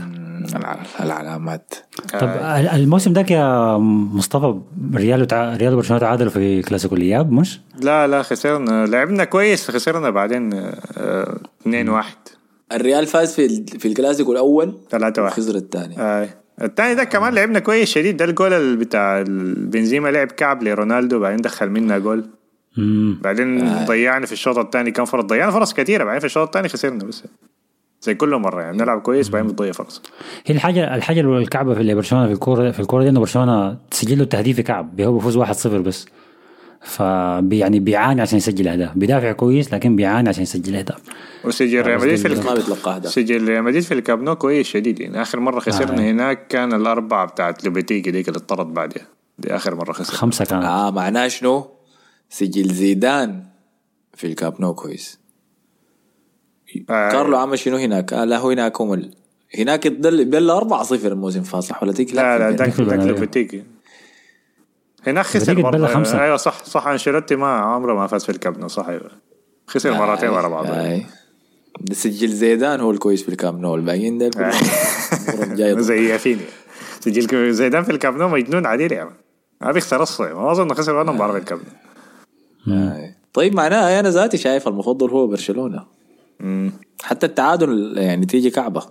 الع- العلامات طب ال- الموسم ده يا مصطفى ريال وتع... ريال وبرشلونة تعادلوا في كلاسيكو الإياب مش؟ لا لا خسرنا. لعبنا كويس خسرنا بعدين 2 1 الريال فاز في ال- في الكلاسيكو الأول 3 1 خسر الثاني. اي الثاني ده كمان لعبنا كويس شديد. ده الجول بتاع بنزيما لعب كعب لرونالدو بعدين دخل منا جول. بعدين ضيعنا في الشوط الثاني كم فرص ضيعنا فرص كثيره بعدين في الشوط الثاني خسرنا بس. زي كل مرة يعني بنلعب كويس بعدين بتضيع فرص هي الحاجة الحاجة الكعبة في اللي برشلونة في الكورة في الكورة دي انه برشلونة تسجل له التهديف كعب هو بيفوز 1-0 بس. ف يعني بيعاني عشان يسجل أهداف بيدافع كويس لكن بيعاني عشان يسجل أهداف وسجل ريال مدريد في ما. بيتلقى أهداف سجل ريال مدريد في الكامب نو كويس شديد يعني آخر مرة خسرنا آه. هناك كان الأربعة بتاعت لوبيتيجي ديك اللي اتطرد بعدها دي آخر مرة خسر خمسة كانت آه معناه شنو؟ سجل زيدان في الكامب نو كويس آه. كارلو عمل شنو هناك؟ آه لا هو هناك هم ال... هناك بل 4 0 الموسم فات صح ولا تيك لا لا في داك في داك البرنابيو. لوبيتيجي هناك خسر برضه خمسة. أيوه صح صح. أنشيلوتي ما عمره ما فاز في الكامب نو صح أيوه خسر مرتين ورا بعض. آي. ده سجل زيدان هو الكويس في الكامب نو. الباقيين ده كلهم أمورهم جاية ضد. زي يافيني. سجل زيدان في الكامب نو مجنون عديل يا مان ما بيخسر أصلا ما أظن خسر ولا مباراة في الكامب نو آي. طيب معناها أنا ذاتي شايف المفضل هو برشلونة. حتى التعادل يعني تيجي كعبة.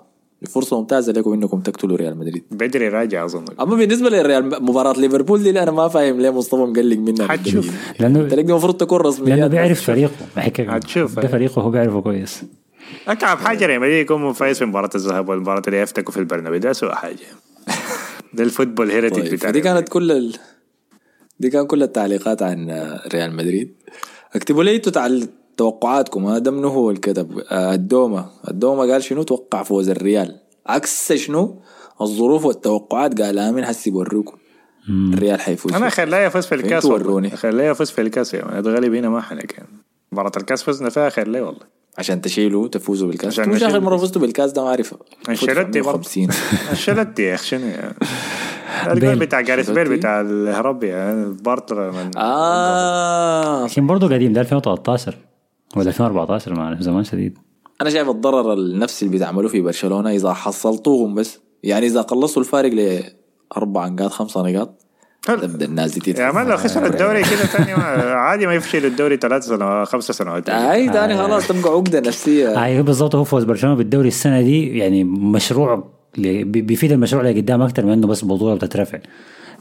فرصه ممتازة لكم إنكم تقتلوا ريال مدريد. بدري راجع أظن. أما بالنسبة للريال مباراة ليفربول دي أنا ما فاهم ليه مصطفى مقلق منها حتشوف. لأنه أنت لقيت المفروض تكون رسميات لأنه. بيعرف فريقه. هتشوف. ده فريقه هو بيعرفه كويس. اكعب حاجة ريال مدريد يكون فايز في مباراة الذهاب والمباراة اللي يفتكوا في البرنابيو. ده اسوء حاجة. ده ال football heritage طيب بتاع ريال كانت كل ال... دي كان كل التعليقات عن ريال مدريد. اكتبوا لي أنتوا تعل... توقعاتكم. هذا منو هو الكتب؟ آه، الدومة. الدومة قال شنو؟ توقع فوز الريال. عكس شنو؟ الظروف والتوقعات. قال آمين حسي بوريكم الريال حيفوز. أنا خلاه يفوز في الكاس. وروني. خلاه يفوز في الكاس يا مان الغالب هنا ما حنك يعني مباراة الكاس فزنا فيها خلاه والله؟ عشان تشيلوا تفوزوا بالكاس. عشان مش اخر مره فزتوا بالكاس ده ما أعرف. أنشيلوتي برضه. 50 أنشيلوتي يا أخي شنو يعني الجول بتاع جاريس بيل بتاع الهرب يعني بارتر من آه. عشان برضه قديم ده 2013 ولا 2014 ما اعرف زمان شديد. أنا شايف الضرر النفسي اللي بيتعملوا في برشلونة إذا حصلتوهم بس. يعني إذا قلصوا الفارق لأربع نقاط خمسة نقاط تبدا الناس دي يا مان لو خسر الدوري كده ثاني ما- عادي ما يفشل الدوري ثلاث سنوات خمسة سنوات. أي تاني خلاص تبقى عقدة نفسية. أيوه بالضبط. هو فوز برشلونة بالدوري السنة دي يعني مشروع بيفيد المشروع اللي قدام أكثر من إنه بس بطولة بتترفع.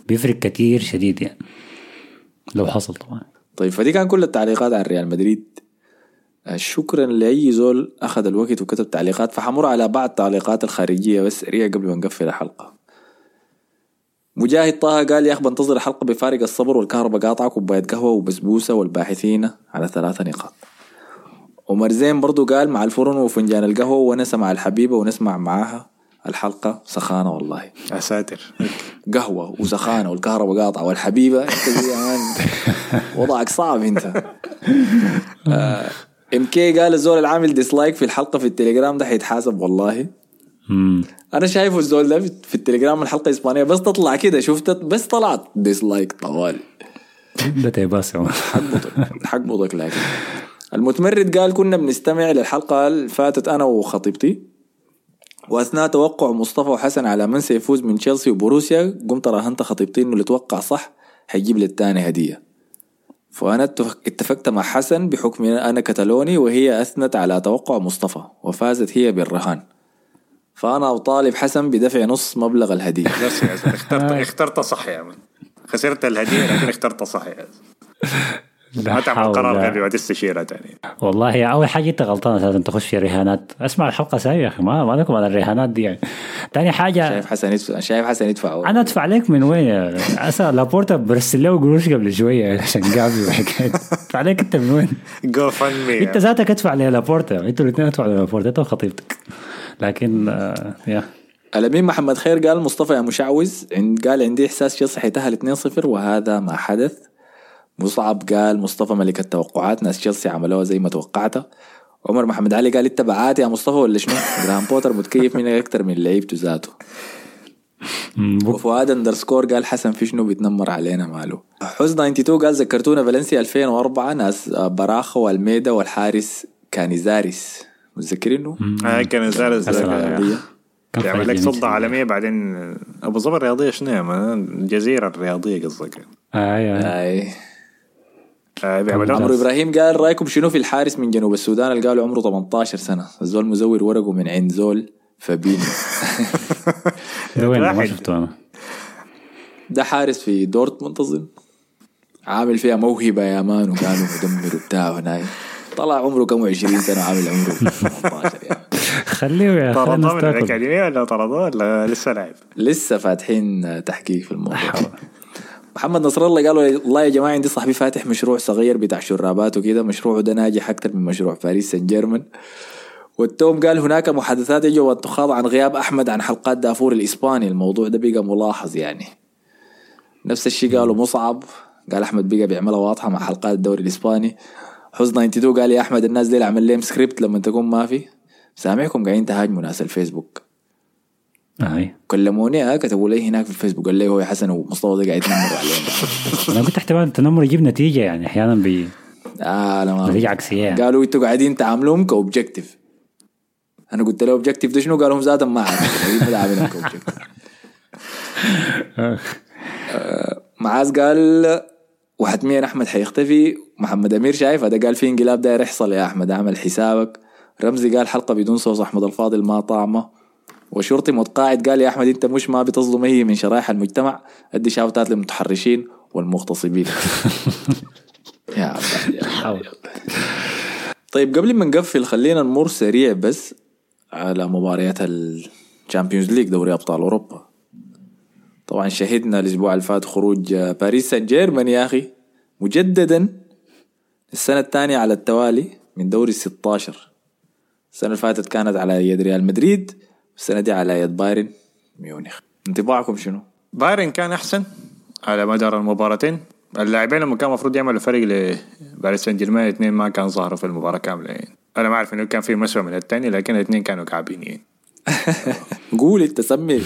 بيفرق كتير شديد يعني. لو حصل طبعا. طيب فدي كان كل التعليقات عن ريال مدريد. آه، شكرا لأي زول أخذ الوقت وكتب تعليقات فحمر على بعض التعليقات الخارجية بس سريع قبل ما نقفل الحلقة. مجاهد طه قال يا اخ بنتظر الحلقة بفارق الصبر والكهرباء قاطعه كوباية قهوة وبسبوسة والباحثين على ثلاثة نقاط. عمر زين برضو قال مع الفرن وفنجان القهوة ونسى مع الحبيبة ونسمع معاها الحلقة سخانة والله. يا ساتر. قهوة وسخانة والكهرباء قاطعة والحبيبة أنت man وضعك صعب أنت. ام كي قال الزول العامل dislike في الحلقة في التليجرام ده حيتحاسب والله. مم. أنا شايفه الزول ده في التليجرام الحلقة الإسبانية بس تطلع كده شفتت بس طلعت dislike طوالي ده تيباس. حقبضك حقبضك لكن. المتمرد قال كنا بنستمع للحلقة اللي فاتت أنا وخطيبتي وأثناء توقع مصطفى وحسن على من سيفوز من تشيلسي وبوروسيا قمت راهنت خطيبتي إنه اللي توقع صح حيجيب للتاني هدية. فأنا اتفق- اتفقت مع حسن بحكم أنا كتالوني وهي أثنت على توقع مصطفى وفازت هي بالرهان. فأنا أطالب حسن بدفع نص مبلغ الهدية. بس يا زلمة، اخترت اخترت صح يا من خسرت الهدية لكن اخترت صح يا ما تعمل قرار لا. غبي وتستشيرها تاني والله أول حاجة أنت غلطان أساسا تخش في رهانات. أسمع الحلقة ساي يا أخي ما ما لكم على الرهانات دي يعني. ثاني حاجة شايف حسن يدفع شايف حسن يدفع أنا أدفع لك من وين يا أسا لابورتا برسل له قروش قبل شوية عشان قابل وحكاية. أدفع لك أنت من وين؟ جو فن مي أنت ذاتك أدفع لابورتا. أنتوا الاثنين أدفعوا لابورتا أنت وخطيبتك. لكن آه، يا. الأمين محمد خير قال؟ مصطفى يا مشعوذ. عند قال عندي إحساس تشيلسي حيتأهل 2-0 وهذا ما حدث. مصعب قال مصطفى ملك التوقعات ناس تشيلسي عملوها زي ما توقعتها عمر محمد علي قال انت بعات يا مصطفى ولا شنو؟ جراهام بوتر متكيف منك أكثر من لعيبته ذاته وفؤاد underscore قال حسن في شنو بيتنمر علينا ماله حسن 92 قال ذكرتونا فالنسيا 2004 ناس براخة والميدا والحارس كانيزاريس متذكرينه؟ آه كان زال أسرع. كان يعمل لك. صدى عالمية بعدين أبو ظبي الرياضية شنو؟ الجزيرة الرياضية قصدك آه يا. آي آه بيعملوا عمرو إبراهيم قال رأيكم شنو في الحارس من جنوب السودان؟ اللي قالوا عمره 18 سنة. الزول مزور ورقه من عند زول فابينيو ده وين؟ ما واحد. شفته أنا. ده حارس في دورتموند أظن. عامل فيها موهبة يا مان وكانوا مدمر وبتاع هناك طلع عمره كم 20 سنة عامل عمره 18 يعني. خليه يا الناس من تاكل. الأكاديمية ولا طردوه ولا لسه لاعب؟ لسه فاتحين تحقيق في الموضوع. محمد نصر الله قال والله يا جماعة عندي صاحبي فاتح مشروع صغير بتاع شرابات وكده مشروعه ده ناجح أكثر من مشروع باريس سان جيرمان والتوم قال هناك محادثات يجب أن تخاض عن غياب أحمد عن حلقات دافور الإسباني الموضوع ده بقى ملاحظ يعني. نفس الشيء قالوا مصعب قال أحمد بقى بيعملها واضحة مع حلقات الدوري الإسباني. حزن 92 قال يا أحمد الناس دي عمل لهم سكريبت لما تكون ما في. سامعكم قاعدين تهاجموا ناس الفيسبوك. أي. كلموني ها كتبوا لي هناك في الفيسبوك قال لي هو يا حسن ومصطفى ده قاعد يتنمروا علينا. أنا قلت احتمال التنمر يجيب نتيجة يعني أحيانا بي آه لا ما نتيجة عكسية يعني. قالوا أنتوا قاعدين تعاملوهم ك objective أنا قلت له objective ده شنو؟ قالوا هم ذاتهم ما ك objective آه، معاذ قال وحتميا أحمد حيختفي. محمد أمير شايف هذا؟ قال في انقلاب داير يحصل يا أحمد أعمل حسابك. رمزي قال حلقة بدون صوص أحمد الفاضل ما طعمه. وشرطي متقاعد قال يا أحمد أنت مش ما بتظلم اي من شرائح المجتمع. أدي شاوتات للمتحرشين والمغتصبين. يا عبد يا حاول. طيب قبل ما نقفل خلينا نمر سريع بس على مباريات ال Champions League دوري أبطال أوروبا. طبعا شهدنا الأسبوع اللي فات خروج باريس سان جيرمان يا أخي. مجددا السنة الثانية على التوالي من دوري ال 16 السنة اللي فاتت كانت على يد ريال مدريد. السنة دي على يد بايرن ميونخ. انطباعكم شنو؟ بايرن كان أحسن على مدار المباراتين. اللاعبين لما كان المفروض يعملوا فريق لباريس سان جيرمان الاثنين ما كان ظهروا في المباراة كامله يعني أنا ما أعرف إنه كان في مسوى من الثاني لكن الاثنين كانوا كعبين يعني قول أنت سمي.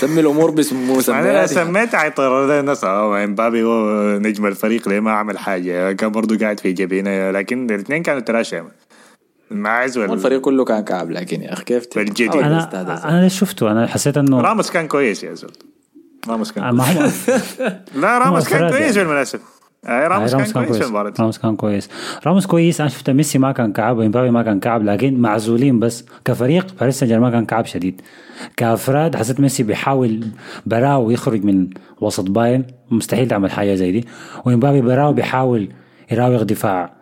سمي الأمور باسم أنا سميت اعتراض الناس إمبابي هو نجم الفريق ليه ما عمل حاجة؟ كان برضو قاعد في جبينة لكن الاثنين كانوا تراشي الماعز وال... الفريق كله كان كعب لكن يا أخي كيف. حاول أنا. أنا ليش شفته؟ أنا حسيت انه راموس كان كويس يا زول راموس كان ما هم لا راموس كان كويس. بالمناسبة. آه، راموس كان كويس في المباراة. راموس كان كويس. راموس كويس. أنا شفت ميسي ما كان كعب وإمبابي ما كان كعب لكن معزولين بس. كفريق باريس سان جيرمان كان كعب شديد. كأفراد حسيت ميسي بيحاول براو يخرج من وسط بايرن مستحيل تعمل حاجة زي دي. وإمبابي براو بيحاول يراوغ دفاع.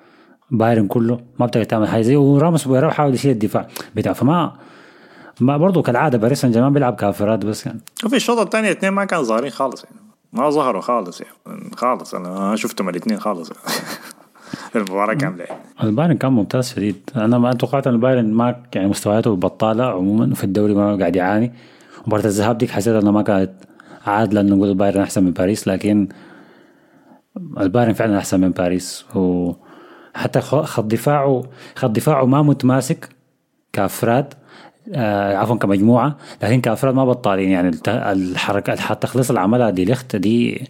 بايرن كله ما بتقدر تعمل حاجة زي وراموس براو حاول يشيل الدفاع. بتاع فما ما برضه كالعادة باريس سان جيرمان بيلعب كافراد بس يعني. وفي الشوط الثاني الاثنين ما كانوا ظاهرين خالص يعني. ما ظهروا خالص يعني. خالص. أنا ما شفتهم الاثنين خالص. المباراة كاملة. البايرن كان ممتاز شديد. أنا ما توقعت إن البايرن ما يعني مستوياته بطالة عموما في الدوري ما قاعد يعاني. مباراة الذهاب ديك حسيت إنها ما كانت عادلة إنه نقول البايرن أحسن من باريس لكن البايرن فعلا أحسن من باريس. وحتى خ- خط دفاعه خط دفاعه ما متماسك كأفراد آه عفوا كمجموعة لكن كأفراد ما بطالين. يعني الحركه التخليص اللي عملها دي ليخت دي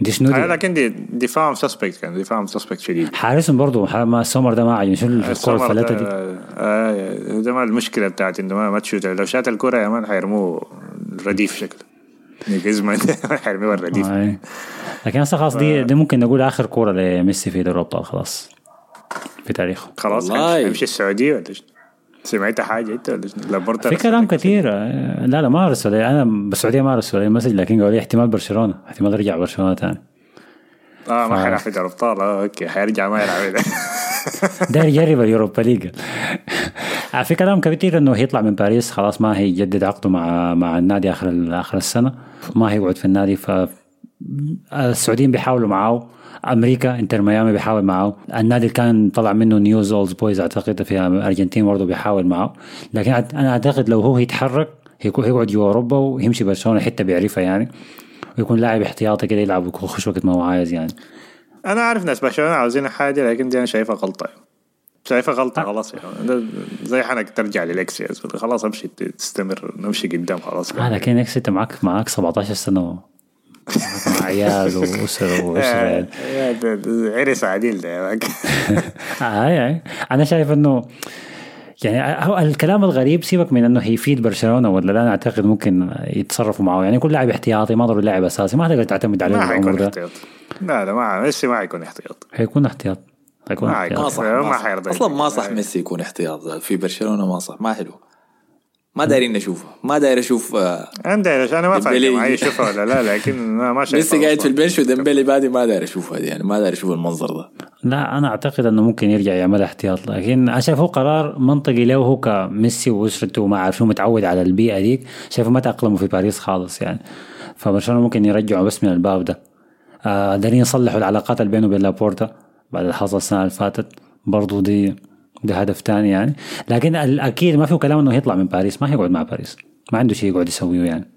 دي شنو؟ آه، دي؟ لكن دي دفاعهم suspect كان دفاعهم suspect شديد. حارسهم برضه ما سومر ده ما عجبني شنو الكره السمر الفلاتة ده- دي؟ آه ده ما المشكلة بتاعت إنه ما, ما تشوت. لو شات الكرة يا مان حيرموه رديف شكله. جريزمان حيرموه الرديف. آه. لكن هسه خلاص دي دي ممكن نقول آخر كورة لميسي في دوري الأبطال. خلاص. في تاريخه خلاص. هيمشي السعودية ولا؟ سمعت حاجة أنت ولا شنو؟ لابورتا في كلام كثير آه، لا لا ما أرسل. أنا بالسعودية ما أرسل لي message لكن قالوا لي احتمال برشلونة. احتمال يرجع برشلونة ثاني آه ما حيلعب في دوري الأبطال. آه okay حيرجع ما يلعب داير يجرب ال Europa League. آه، في كلام كثير إنه هيطلع من باريس. خلاص ما هيجدد عقده مع مع النادي آخر آخر السنة. ما هيقعد في النادي. ف السعوديين بيحاولوا معاه. أمريكا إنتر ميامي بيحاول معاه النادي اللي كان طلع منه Newell's Old Boys أعتقد في الارجنتين برضه بيحاول معاه لكن أنا أعتقد لو هو هيكون هيقعد جوا أوروبا ويمشي برشلونة حتة بيعرفها يعني. ويكون لاعب احتياطي كده يلعب ويخش وقت ما هو عايز يعني. أنا عارف ناس برشلونة عاوزين حاجة لكن دي أنا شايفها غلطة. شايفها غلطة خلاص يعني. زي حنك ترجع لل exes خلاص امشي تستمر نمشي قدام خلاص. آه لكن ex أنت معك معك 17 سنة. عيال واسره وأسرة يعني. عرس عديل ده يا مان. آه يعني أنا شايف إنه يعني هو الكلام الغريب سيبك من إنه هيفيد برشلونه ولا لا أنا أعتقد ممكن يتصرفوا معه يعني يكون لاعب احتياطي ما ضروري لاعب أساسي ما تقدر تعتمد عليه ما حيكون ده احتياط لا لا ما ميسي ما حيكون احتياط هيكون احتياط هيكون ما احتياط ما حيكون. صح ما صح. أصلا ما. صح ميسي يكون احتياط في برشلونة ما صح ما حلو ما دايرين نشوفه ما داير أشوف آه، أنا داير أنا ما فاهم اشوفها ولا لا لكن ما ما شايف ميسي قاعد في ال bench وديمبلي بادي ما داير أشوف هذه يعني ما داير أشوف المنظر ده. لا أنا أعتقد إنه ممكن يرجع يعمل احتياط لكن أنا شايف هو قرار منطقي له هو كميسي وأسرته وما عارف شو متعود على البيئة ديك شايفه ما تأقلموا في باريس خالص يعني. فبرشلونة ممكن يرجعوا بس من الباب ده. آه دارين يصلحوا العلاقات اللي بينه وبين لابورتا بعد اللي حصل السنة اللي فاتت برضو دي ده هدف تاني يعني. لكن الاكيد ما فيه كلام إنه يطلع من باريس ما هيقعد مع باريس. ما عنده شيء يقعد يسويه يعني.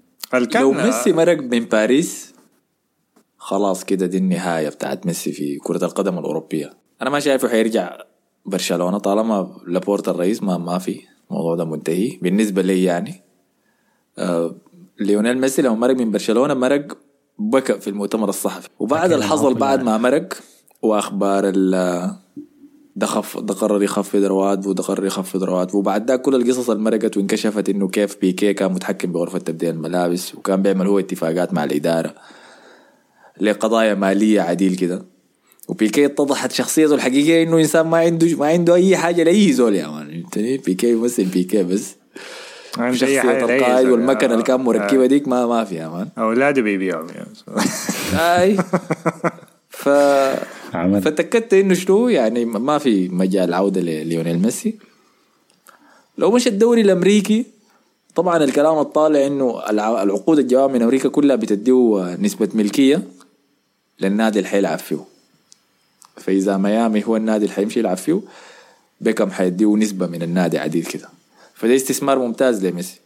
لو ميسي مرق من باريس خلاص كده دي النهاية بتاعت ميسي في كرة القدم الأوروبية. أنا ما شايفه حيرجع برشلونة طالما لابورتا الرئيس ما ما في. الموضوع ده منتهي. بالنسبة لي يعني آه ليونيل ميسي لما مرق من برشلونة مرق بكى في المؤتمر الصحفي. وبعد أكيد اللي حصل معقول بعد يعني. ما مرق وأخبار ال ده خف ده قرر يخفض رواتبه وده قرر يخفض رواتبه وبعد ده كل القصص اللي مرقت وانكشفت إنه كيف بيكي كان متحكم بغرفة تبديل الملابس وكان بيعمل هو اتفاقات مع الإدارة لقضايا مالية عديل كده وبيكي اتضحت شخصيته الحقيقية إنه إنسان ما عنده ما عنده أي حاجة لأي زول يا مان فهمتني بيكي يمثل بيكي بس لأي القائد زول. والمكنة اللي كان مركبة آه. ديك ما ما فيها مان أولاده بيبيعهم يعني. أي ف عمل. فتاكدت إنه شنو؟ يعني ما في مجال عودة لليونيل ميسي. لو مش الدوري الأمريكي طبعا الكلام الطالع إنه الع- العقود الجواب من أمريكا كلها بتديه نسبة ملكية للنادي اللي حيلعب فيه فإذا ميامي هو النادي اللي حيمشي يلعب فيه بيكم حيديه نسبة من النادي عديد كده. فده استثمار ممتاز لميسي.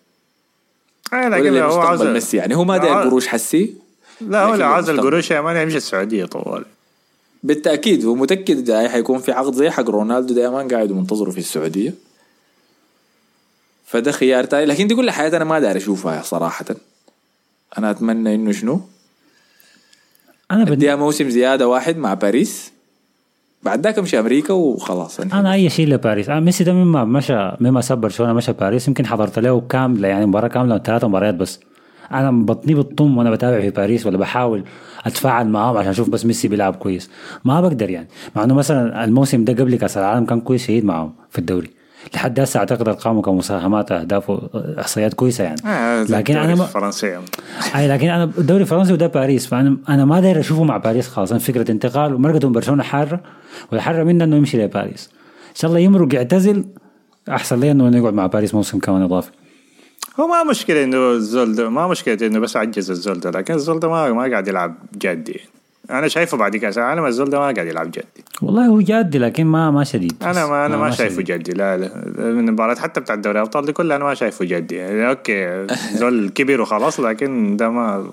لكن لو هو عاوز ميسي؟ يعني هو ما داير قروش حسي. لا هو لو للمستقبل. القروش يا مان يمشي السعودية طوال. بالتأكيد هو متأكد جاي حيكون في عقد زي حق رونالدو دائما قاعد منتظره في السعودية. فده خيار تاني. لكن دي كل حياتي أنا ما داير أشوفها صراحة. أنا أتمنى إنه شنو؟ أنا بدي موسم زيادة واحد مع باريس. بعد ذاك أمشي أمريكا وخلاص. أنا أي شيء لباريس. أنا ميسي ده مما مشى مما ساب برشلونة مشى باريس. يمكن حضرت له كامله يعني مباراة كاملة ثلاث مباريات بس. أنا بطني بتطم وأنا بتابع في باريس ولا بحاول أتفاعل معاهم عشان أشوف بس ميسي بيلعب كويس. ما بقدر يعني. مع إنه مثلا الموسم ده قبل كأس العالم كان كويس شديد معاهم في الدوري. لحد هسه أعتقد أرقامه كمساهمات أهداف احصائيات كويسة يعني. آه، لكن أنا ما الفرنسي. أي لكن أنا الدوري الفرنسي وده باريس. فأنا أنا ما داير أشوفه مع باريس خالص. أنا فكرة انتقال ومرقته من برشلونة حارة والحاره منه إنه يمشي لباريس. إن شاء الله يمرق يعتزل. أحسن لي إنه يقعد مع باريس موسم كمان إضافي. هو ما مشكلة إنه الزول ده ما مشكلة إنه بس عجز الزول ده لكن الزول ده ما ما قاعد يلعب جدي. أنا شايفه بعد كاس العالم الزول ده ما قاعد يلعب جدي. والله هو جادي لكن ما ما شديد. أنا ما أنا ما, شايفه شديد. جدي. لا لا من المباريات حتى بتاع دوري الأبطال دي كلها أنا ما شايفه جدي. يعني okay زول كبير وخلاص لكن ده ما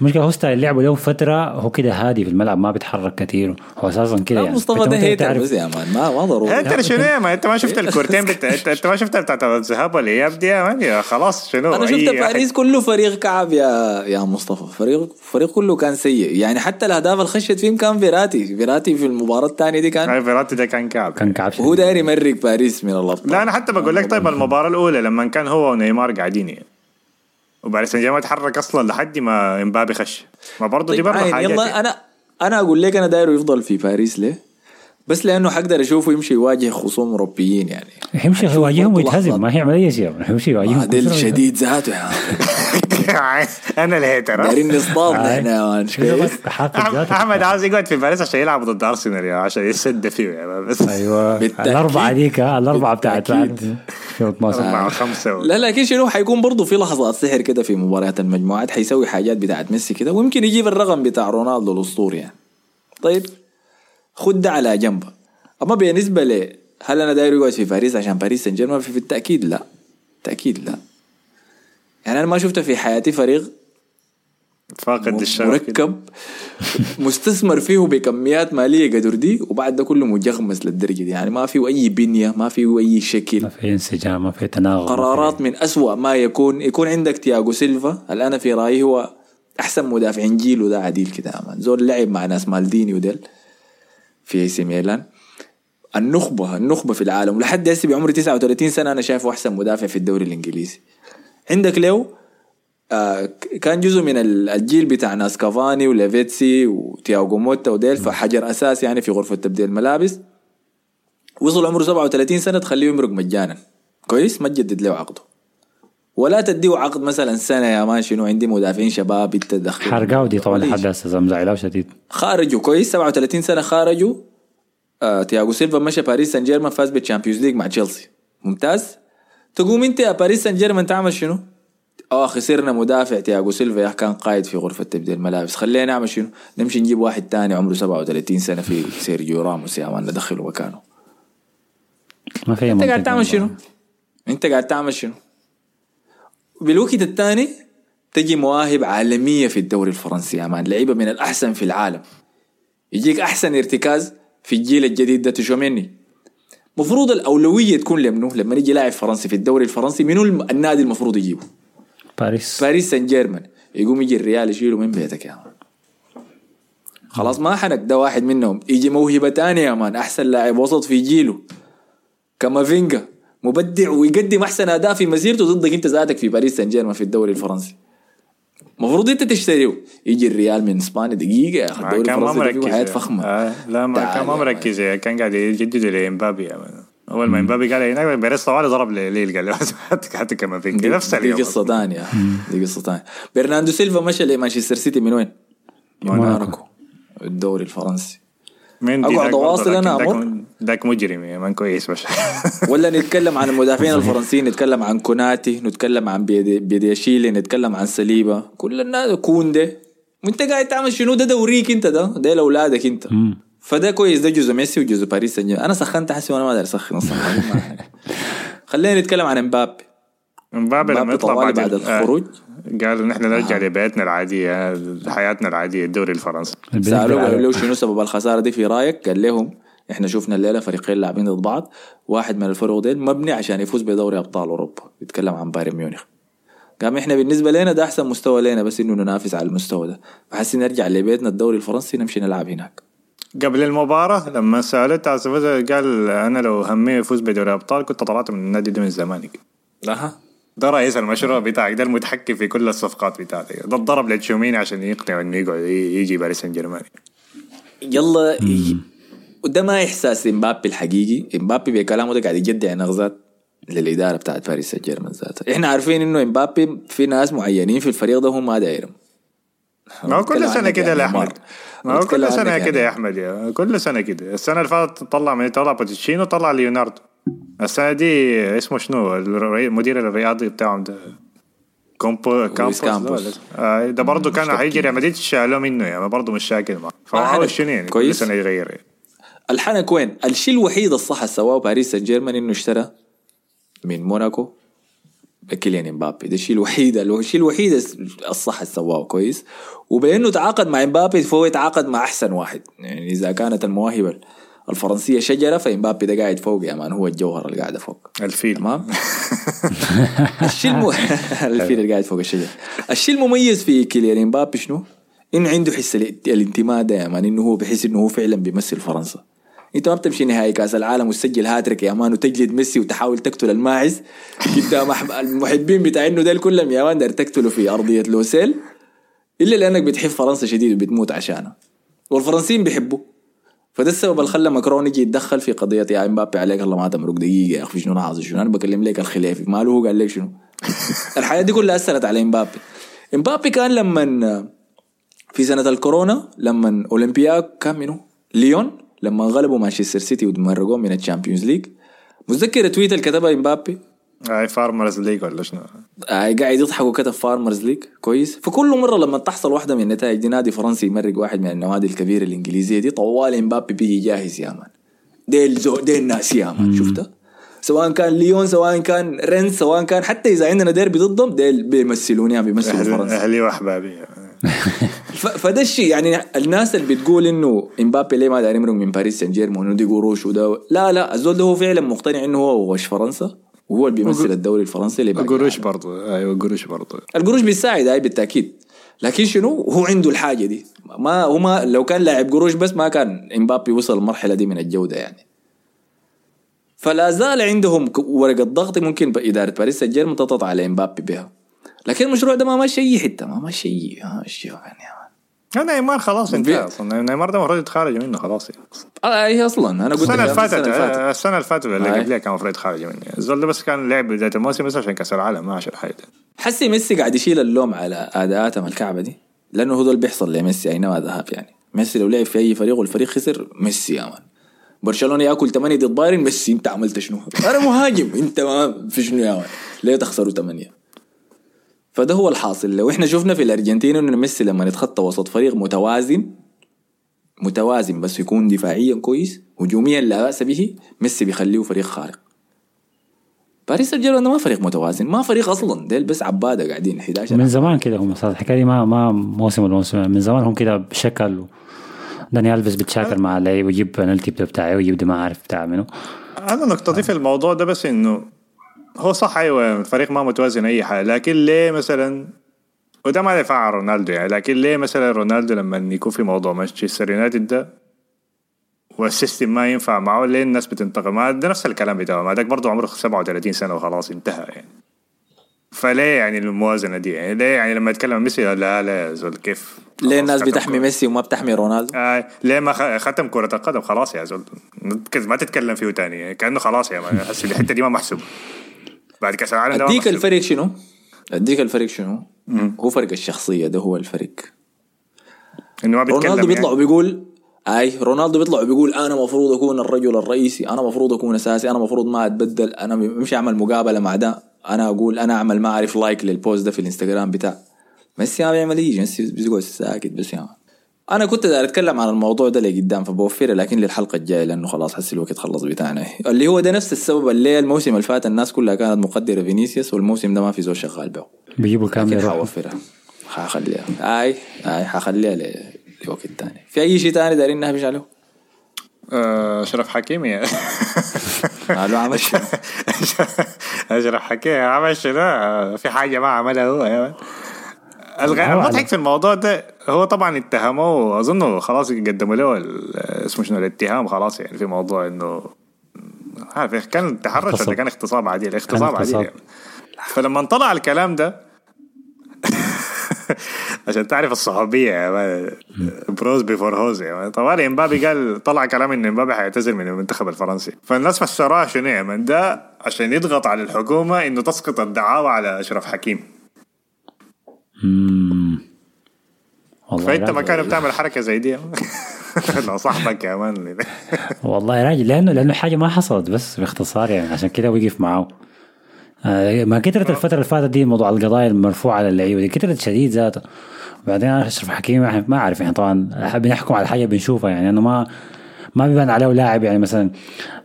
المشكلة هو style لعبه له فترة هو كده هادي في الملعب ما بيتحرك كثير هو أساسا كده يعني. مصطفى ده hater تعرف- بس يا مان ما ما ضروري. انت شنو يا ما أنت ما شفت الكورتين بتاع انت, ما شفت بتاعت الذهاب والاياب دي يا مان؟ يا خلاص شنو؟ أنا شفت باريس كله فريق كعب يا يا مصطفى. فريق فريق كله كان سيء. يعني حتى الأهداف اللي خشت فيهم كان فيراتي. فيراتي في المباراة الثانية دي كان فيراتي ده كان كعب. كان كعب وهو داير يمرق باريس من الأبطال. لا أنا حتى بقول لك طيب المباراة الأولى لما كان هو ونيمار قاعدين. يعني وباريس سان جيرمان تحرك أصلا لحد ما إمبابي خش. ما برضه دي طيب برضه حاجة يلا أنا أنا أقول لك أنا دايره يفضل في باريس ليه؟ بس لأنه حقدر اشوفه يمشي يواجه خصوم أوروبيين يعني. يمشي يواجههم ويتهزم. ما هيعمل اي شيء يمشي يواجههم. شديد ذاته يا. أنا ال hater؟ دايرين نصطاد. إحنا يا مان كده شوية. بس حاطط أحمد- ذاته. أحمد عاوز يقعد في باريس عشان يلعب ضد أرسنال يا عشان يسد فيه يا بس أيوه. الأربعة ديك ها، الأربعة بتاعت بالتأكيد. شوط مصر أربعة وخمسة. و... لا لكن شنو حيكون برضه في لحظات سحر كده في مباريات المجموعات. حيسوي حاجات بتاعت ميسي كده ويمكن يجيب الرقم بتاع رونالدو الأسطوري. يعني طيب خد ده على جنب. أما بالنسبة ل هل أنا داير يقعد في باريس عشان باريس سان جيرمان؟ في, في التأكيد لا. تاكيد لا. يعني أنا ما شفت في حياتي فريق فاقد الشغف. مركب مستثمر فيه بكميات مالية قدر دي وبعد ده كله مجغمس للدرجة دي. يعني ما فيه أي بنية ما فيه أي شكل. ما في انسجام ما في تناغم قرارات من أسوأ ما يكون. يكون عندك تياغو سيلفا. الآن في رأيي هو أحسن مدافعين جيله ده عديل كده زول لعب مع ناس مالديني وديل في إي سي ميلان. النخبة النخبة في العالم. ولحد هسه بعمري 39 سنة أنا شايفه أحسن مدافع في الدوري الإنجليزي. عندك ليو آه كان جزء من ال- الجيل بتاع ناس كافاني ولافيتزي وتياغو موتا وديل فحجر أساس يعني في غرفة تبديل الملابس. وصل عمره 37 سنة تخليه يمرق مجانا. كويس؟ ما تجدد له عقده. ولا تديه عقد مثلا سنة يا مان شنو عندي مدافعين شباب انت تدخل حرقاو دي طبعا لحد. هسه مزعلاه شديد خارجوا كويس؟ 37 سنة خارجوا آه تياغو سيلفا مشى باريس سان جيرمان فاز بال Champions League مع تشيلسي. ممتاز؟ تقوم أنت يا باريس سان جيرمان تعمل شنو؟ آه خسرنا مدافع تياغو سيلفا يا كان قائد في غرفة تبديل الملابس خلينا نعمل شنو؟ نمشي نجيب واحد تاني عمره 37 سنة في سيرجيو راموس يا مان ندخله مكانه ما في أنت قاعد تعمل شنو؟ أنت قاعد تعمل شنو؟ بالوقت الثاني تجي مواهب عالمية في الدوري الفرنسي يا مان لعيبة من الأحسن في العالم يجيك أحسن ارتكاز في الجيل الجديد ده تشوميني مفروض الأولوية تكون لمنو؟ لما يجي لاعب فرنسي في الدوري الفرنسي منو النادي المفروض يجيبه؟ باريس. باريس سان جيرمان يقوم يجي الريال يشيله من بيتك يا مان. خلاص ما حنك ده واحد منهم. يجي موهبة تانية يا مان. أحسن لاعب وسط في جيله. كامافينجا. مبدع ويقدم أحسن أداء في مسيرته ضدك أنت ذاتك في باريس سان جيرمان في الدوري الفرنسي. المفروض أنت تشتريه يجي الريال من إسبانيا دقيقة يا الدوري كان ما الفرنسي فيه يا. فخمة. آه لا ما كان ما مركز. كان قاعد يجدد لإمبابي. أول ما إمبابي قال هناك بيريز طوالي ضرب ليل قال له حتى حتى كما في دي, نفس دي اليوم. قصة ثانية. دي قصة ثانية. برناردو سيلفا مشى لمانشستر سيتي من وين؟ من موناكو. الدوري الفرنسي. برضه، أواصل أنا لكن أمر؟ ذاك- مجرم يا مان كويس بس. ولا نتكلم عن المدافعين الفرنسيين نتكلم عن كوناتي نتكلم عن بيدي- بيدياشيلي نتكلم عن سليبا. كل الناس كوندي. وانت قاعد تعمل شنو؟ ده دوريك انت ده. ده لأولادك انت. فده كويس ده جزء ميسي وجزء باريس سان أنا سخنت حسي وأنا ما أقدر أسخن أصلا. خلينا نتكلم عن إمبابي. امبابي لما يطلع بعد بعد آه، الخروج؟ قالوا نحن نرجع لبيتنا العادية لحياتنا العادية الدوري الفرنسي. سألوه قالوا له شنو سبب الخسارة دي في رأيك؟ قال لهم إحنا شفنا الليلة فريقين لاعبين ضد بعض واحد من الفرق ديل مبني عشان يفوز بدوري أبطال أوروبا. بيتكلم عن بايرن ميونخ. قام إحنا بالنسبة لنا ده أحسن مستوى لنا بس إنه ننافس على المستوى ده. فحسي نرجع لبيتنا الدوري الفرنسي نمشي نلعب هناك. قبل المباراة لما سألت قال أنا لو همي يفوز بدوري أبطال كنت طلعت من النادي ده من زمانك أها. ده رئيس المشروع بتاعك؟ ده المتحكم في كل الصفقات بتاعتك. ده اتضرب لتشوميني عشان يقنع إنه يقعد يجي باريس سان جيرمان يلا وده ما إحساس إمبابي الحقيقي. إمبابي بكلامه ده قاعد يجدع نغزات للإدارة بتاعت باريس سان جيرمان ذاتها. إحنا عارفين إنه إمبابي في ناس معينين في الفريق ده هم ما دايرهم. ما هو كل عنك كده يا نيمار. أحمد ما هو كل يا كده يا. أحمد يا. كل سنة كده. السنة اللي فاتت طلع من طلع بوتشيتينو طلع ليوناردو. السنة دي اسمه شنو؟ المدير الرياضي بتاعهم ده. كومبو كامبوس؟ ده آه ده برضه كان هيجي ريال مدريد شالوه منه يعني. برضه مش شاكل معه فهو شنو يعني؟ كويس. سنة يغير. يعني. الحنك وين؟ الشيء الوحيد الصح سواه باريس سان جيرمان إنه اشترى من موناكو كيليان امبابي. ده الشيء الوحيد الشيء الوحيد الصح سواه. كويس. وبأنه تعاقد مع امبابي فهو يتعاقد مع أحسن واحد. يعني إذا كانت المواهب الفرنسية شجرة فامبابي ده قاعد فوق يا مان هو الجوهر اللي قاعد فوق. الفيل. تمام؟ الشيء الم... الفيل اللي قاعد فوق الشجرة. الشيء المميز في كيليان امبابي شنو؟ انه عنده حس ال- الانتماء ده يا مان إنه هو بحس إنه هو فعلا بيمثل فرنسا. أنت ما بتمشي نهائي كأس العالم وتسجل هاتريك يا مان وتجلد ميسي وتحاول تقتل الماعز. قدام المحبين بتاع إنه ديل كلهم يا مان تقتله في أرضية لوسيل. إلا لأنك بتحب فرنسا شديد وبتموت عشانها والفرنسيين بيحبوا فده السبب اللي خلى ماكرون يجي يتدخل في قضية يا إمبابي عليك الله ما تمرق دقيقة يا أخي شنو حاصل شنو؟ أنا بكلم لك الخليفي ماله هو قال لك شنو؟ الحياة دي كلها أثرت على إمبابي. إمبابي كان لما في سنة الكورونا لما أولمبيك كان منو؟ ليون. لما غلبوا مانشستر سيتي وتمرقوهم من ال Champions League. متذكر tweet اللي كتبها إمبابي؟ هاي farmers league ولا شنو؟ قاعد يضحك وكتب farmers league كويس. فكل مرة لما تحصل واحدة من النتائج دي نادي فرنسي يمرق واحد من النوادي الكبيرة الإنجليزية دي طوال إمبابي بيجي جاهز يا مان. ديل زو ديل ناس يا مان. شفتها سواء كان ليون سواء كان رينس سواء كان حتى إذا عندنا ديربي ضدهم ديل بيمثلوني يعني بيمثلوا فرنسا. أهلي وأحبابي ف- فده الشيء يعني الناس اللي بتقول إنه إمبابي ليه ما داير يمرق من باريس سان جيرمان وانه دي قروش وده لا لا الزول ده هو فعلا مقتنع إنه هو وش فرنسا. وهو اللي بيمثل الدوري الفرنسي اللي قروش برضه أيوه قروش برضه القروش بيساعد هاي بالتأكيد. لكن شنو؟ هو عنده الحاجة دي. ما هو ما لو كان لاعب قروش بس ما كان إمبابي وصل المرحلة دي من الجودة يعني. فلا زال عندهم ورقة ضغط ممكن إدارة باريس سان جيرمان تضغط على إمبابي بها. لكن المشروع ده ما ماشي أي حتة ما ماشي أي يعني. نيمار خلاص انتهى. أصلا نيمار ده المفروض يتخرج منه خلاص يعني. آه هي أصلا. أنا قلت السنة اللي فاتت السنة اللي فاتت السنة اللي فاتت اللي هاي. قبلها كان المفروض يتخرج منه الزول ده بس كان لعب بداية الموسم بس عشان كأس العالم ما عشان حاجة. حسي ميسي قاعد يشيل اللوم على اداءاتهم الكعبة دي؟ لأنه هو ده اللي بيحصل لميسي اينما ذهب يعني. ميسي لو لعب في أي فريق والفريق خسر ميسي يا man. برشلونة يأكل 8 ضد بايرن ميسي أنت عملت شنو؟ أنا مهاجم أنت ما في شنو يا man. ليه تخسروا 8 فده هو الحاصل. لو إحنا شفنا في الأرجنتين إنه ميسي لما يتخطى وسط فريق متوازن متوازن بس يكون دفاعيا كويس هجوميا لا بأس به ميسي بيخليه فريق خارق. باريس سان جيرمان ما فريق متوازن ما فريق أصلا. ديل بس عباده قاعدين 11 من زمان كده هم صار الحكاية دي ما ما موسم ولا موسم. من زمان هم كده بشكل داني ألفيس بتشاكل مع اللعيب ويجيب بنالتي بتاعه ويجيب دي ما عارف بتاع منه أنا نقطتي في الموضوع ده بس إنه هو صح أيوه الفريق ما متوازن أي حاجة. لكن ليه مثلا؟ وده ما على رونالدو يعني. لكن ليه مثلا رونالدو لما يكون في موضوع مانشستر يونايتد ده وال system ما ينفع معه؟ ليه الناس بتنتقم؟ ده نفس الكلام بتاعه. ما داك برضه عمره 37 سنة وخلاص انتهى يعني. فليه يعني الموازنة دي يعني؟ ليه يعني لما يتكلم ميسي لا لا يا زول كيف؟ ليه الناس بتحمي ختم ميسي وما بتحمي رونالدو؟ آه ليه ما ختم كرة القدم؟ خلاص يا زول. ما تتكلم فيه تاني يعني. كأنه خلاص يا هسه الحتة دي ما محسوبة. بعد كأس العالم أديك. الفرق شنو؟ أديك الفرق شنو؟ هو فرق الشخصية ده هو الفرق إنه ما بيتكلم رونالدو بيطلع يعني. وبيقول أي رونالدو بيطلع وبيقول أنا مفروض أكون الرجل الرئيسي أنا مفروض أكون أساسي أنا مفروض ما أتبدل أنا مش أعمل مقابلة مع ده أنا أقول أنا أعمل ما أعرف like لل post ده في الإنستغرام بتاع ميسي ما بيعمل يجي ميسي بيقعد ساكت بس يعني أنا كنت داير أتكلم عن الموضوع ده لقدام فبوفرها لكن للحلقة الجاية لأنه خلاص حس الوقت خلص بتاعنا. اللي هو ده نفس السبب اللي الموسم اللي فات الناس كلها كانت مقدرة فينيسيوس والموسم ده ما في زول شغال به. بيجيبوا لكن يروح. حوفرها. حخليها. آي آي حخليها لوقت تاني. في أي شيء تاني دايرين نهبش عليه؟ آه، أشرف حكيمي قالوا عمل شنو؟ أشرف حكيمي عمل شنو في حاجة ما عملها هو. يا الغ- المضحك في الموضوع ده. هو طبعا اتهموه أظنه خلاص قدموا له اسمه شنو الاتهام خلاص يعني في موضوع إنه عارف كان تحرش ولا. كان اغتصاب عادي؟ اغتصاب عادي. يعني. فلما طلع الكلام ده عشان تعرف الصحوبية man bros before hoes man طوالي إمبابي قال طلع كلام إن إمبابي حيعتزل من المنتخب الفرنسي. فالناس فسروها شنو يا man ده عشان يضغط على الحكومة إنه تسقط الدعاوى على أشرف حكيمي. مم. والله فأنت مكانه بتعمل حركة زي دي. لو صاحبك يا مان. والله راجل لأنه لأنه حاجة ما حصلت بس باختصار يعني عشان كده وقف معاه آه، ما كثرت الفترة اللي فاتت دي موضوع القضايا المرفوعة على اللعيبة دي كثرت شديد ذاته. بعدين أشرف حكيمي ما أعرف يعني طبعا بنحكم على حاجة بنشوفها يعني انه ما ما بيبان عليه لاعب يعني مثلا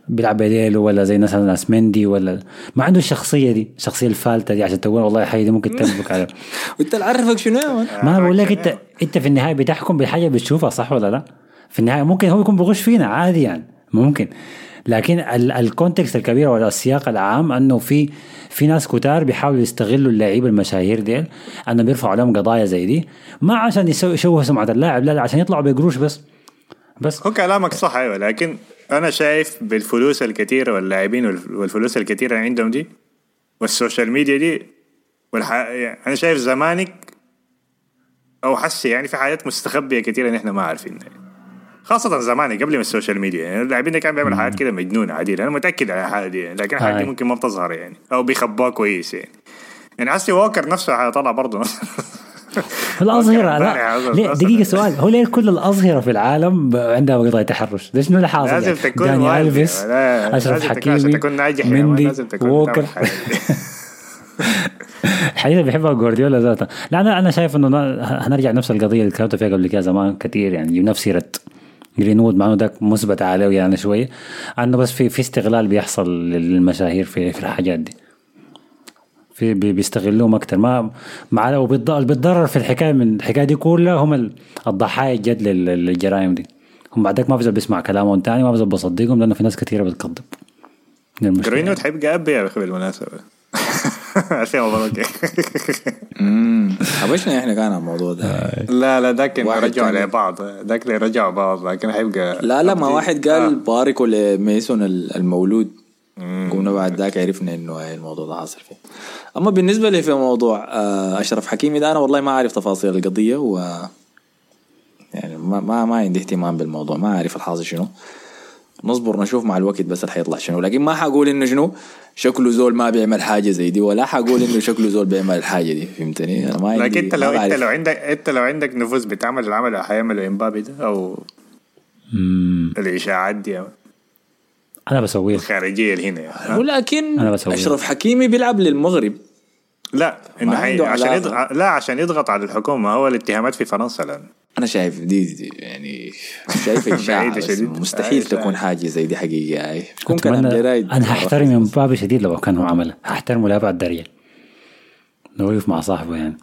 بيلعب بديله ولا زي مثلا أسمندي ولا ما عنده الشخصية دي الشخصية الفالتة دي عشان تقول والله الحاجة دي ممكن تسبك عليه. وانت عرفك شنو ما أنا بقول لك انت أنت في النهاية بتحكم بالحاجة بتشوفها صح ولا لا؟ في النهاية ممكن هو يكون بغش فينا عادي يعني ممكن. لكن ال- ال context الكبير ولا السياق العام إنه في في ناس كتار بيحاولوا يستغلوا اللعيبة المشاهير ديل انه بيرفعوا عليهم قضايا زي دي ما عشان يشوهوا سمعة اللاعب لا لا عشان يطلعوا بقروش بس. بس. هو كلامك صح أيوه. لكن أنا شايف بالفلوس الكثيره واللاعبين والف- والفلوس الكثيره اللي عندهم دي وال social media دي والح... يعني أنا شايف زمانك أو حسي يعني في حاجات مستخبية كثيره نحن ما عارفينها. خاصة زمان قبل ما ال social media يعني اللاعبين ده كان بيعمل حاجات كده مجنونة عديل أنا متأكد على الحاجة دي يعني. لكن الحاجات دي. ممكن ما بتظهر يعني أو بيخبوها كويس يعني. يعني حسي ووكر نفسه حيطلع برضه. okay، لا. دقيقة سؤال هو ليه كل الأظهرة في العالم عندها قضايا تحرش؟ ليش اللي حاصل؟ لازم يعني؟ تكون داني. ألفيس لا، أشرف لازم تكون- حكيمي بنجامان مندي لازم تكون ووكر. الحقيقة بيحبها جوارديولا ذاته لا أنا أنا شايف إنه هنرجع نفس القضية اللي تكلمت فيها قبل كده زمان كثير يعني نفس سيره جرينوود مع انه ذاك مثبت عليه يعني شوية أنه بس في في استغلال بيحصل للمشاهير في في الحاجات دي في بي- بيستغلوهم أكثر ما مع بيتضرر في الحكاية من الحكاية دي كلها هم ال- الضحايا الجد لل- للجرائم دي. هم بعدك ما بيزول بيسمع كلامهم تاني ما بيزول بصدقهم لأنه في ناس كثيره بتكذب. جرينوود حيبقى اب يا أخي بالمناسبة. عشان مبروك امم حبشنا إحنا كان على الموضوع ده؟ لا لا ذاك اللي رجعوا. لبعض ذاك اللي رجعوا بعض لكن حيبقى لا لا ما. واحد قال باركوا لميسون ال- المولود. قمنا بعد ذاك عرفنا إنه الموضوع ده حاصل فيه. أما بالنسبة لي في موضوع آه، أشرف حكيمي ده أنا والله ما اعرف تفاصيل القضية و يعني ما ما, ما عندي اهتمام بالموضوع ما أعرف الحاصل شنو. نصبر نشوف مع الوقت بس اللي حيطلع شنو. لكن ما حقول إنه شنو شكله زول ما بيعمل حاجة زي دي ولا حقول إنه شكله زول بيعمل الحاجة دي فهمتني؟ أنا ما عندي لكن أنت ما لو أنت. لو عندك أنت لو عندك نفوذ بتعمل العمل اللي حيعمله امبابي ده أو الإشاعات دي. أنا بسويه الخارجية اللي هنا يعني. ولكن أنا بسويها. أشرف حكيمي بيلعب للمغرب لا إنه حي... عشان. يضغط لا عشان يضغط على الحكومة هو الاتهامات في فرنسا الآن أنا شايف دي, دي يعني شايف اشاعه. مستحيل آه، تكون. حاجة زي دي حقيقة هاي تكون كلام أتمنى جرايد أنا هحترم امبابي شديد لو كان هو عمله هحترمه لابعد درجه لو وقف مع صاحبه يعني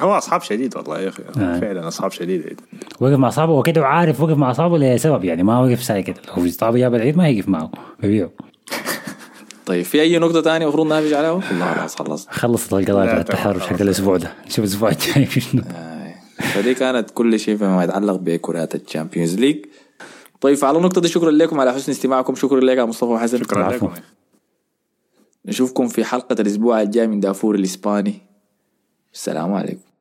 هو أصحاب شديد والله يا أخي. آه. فعلا أصحاب شديد. وقف مع صاحبه وكده وعارف وقف مع صاحبه لسبب يعني ما وقف ساكت لو صاحبه جاب العيد ما يقف معه ببيعه طيب في أي نقطة ثانية المفروض نافج عليها؟ والله خلاص. خلص خلصت القضايا تمام، التحرش حق. الأسبوع ده. نشوف الأسبوع الجاي في شنو. فدي كانت كل شيء فيما يتعلق بكرات ال Champions League. طيب على النقطة دي شكرا لكم على حسن استماعكم. شكرا لك يا مصطفى وحسن. شكرا. لكم. نشوفكم في حلقة الأسبوع الجاي من دافور الإسباني. السلام عليكم.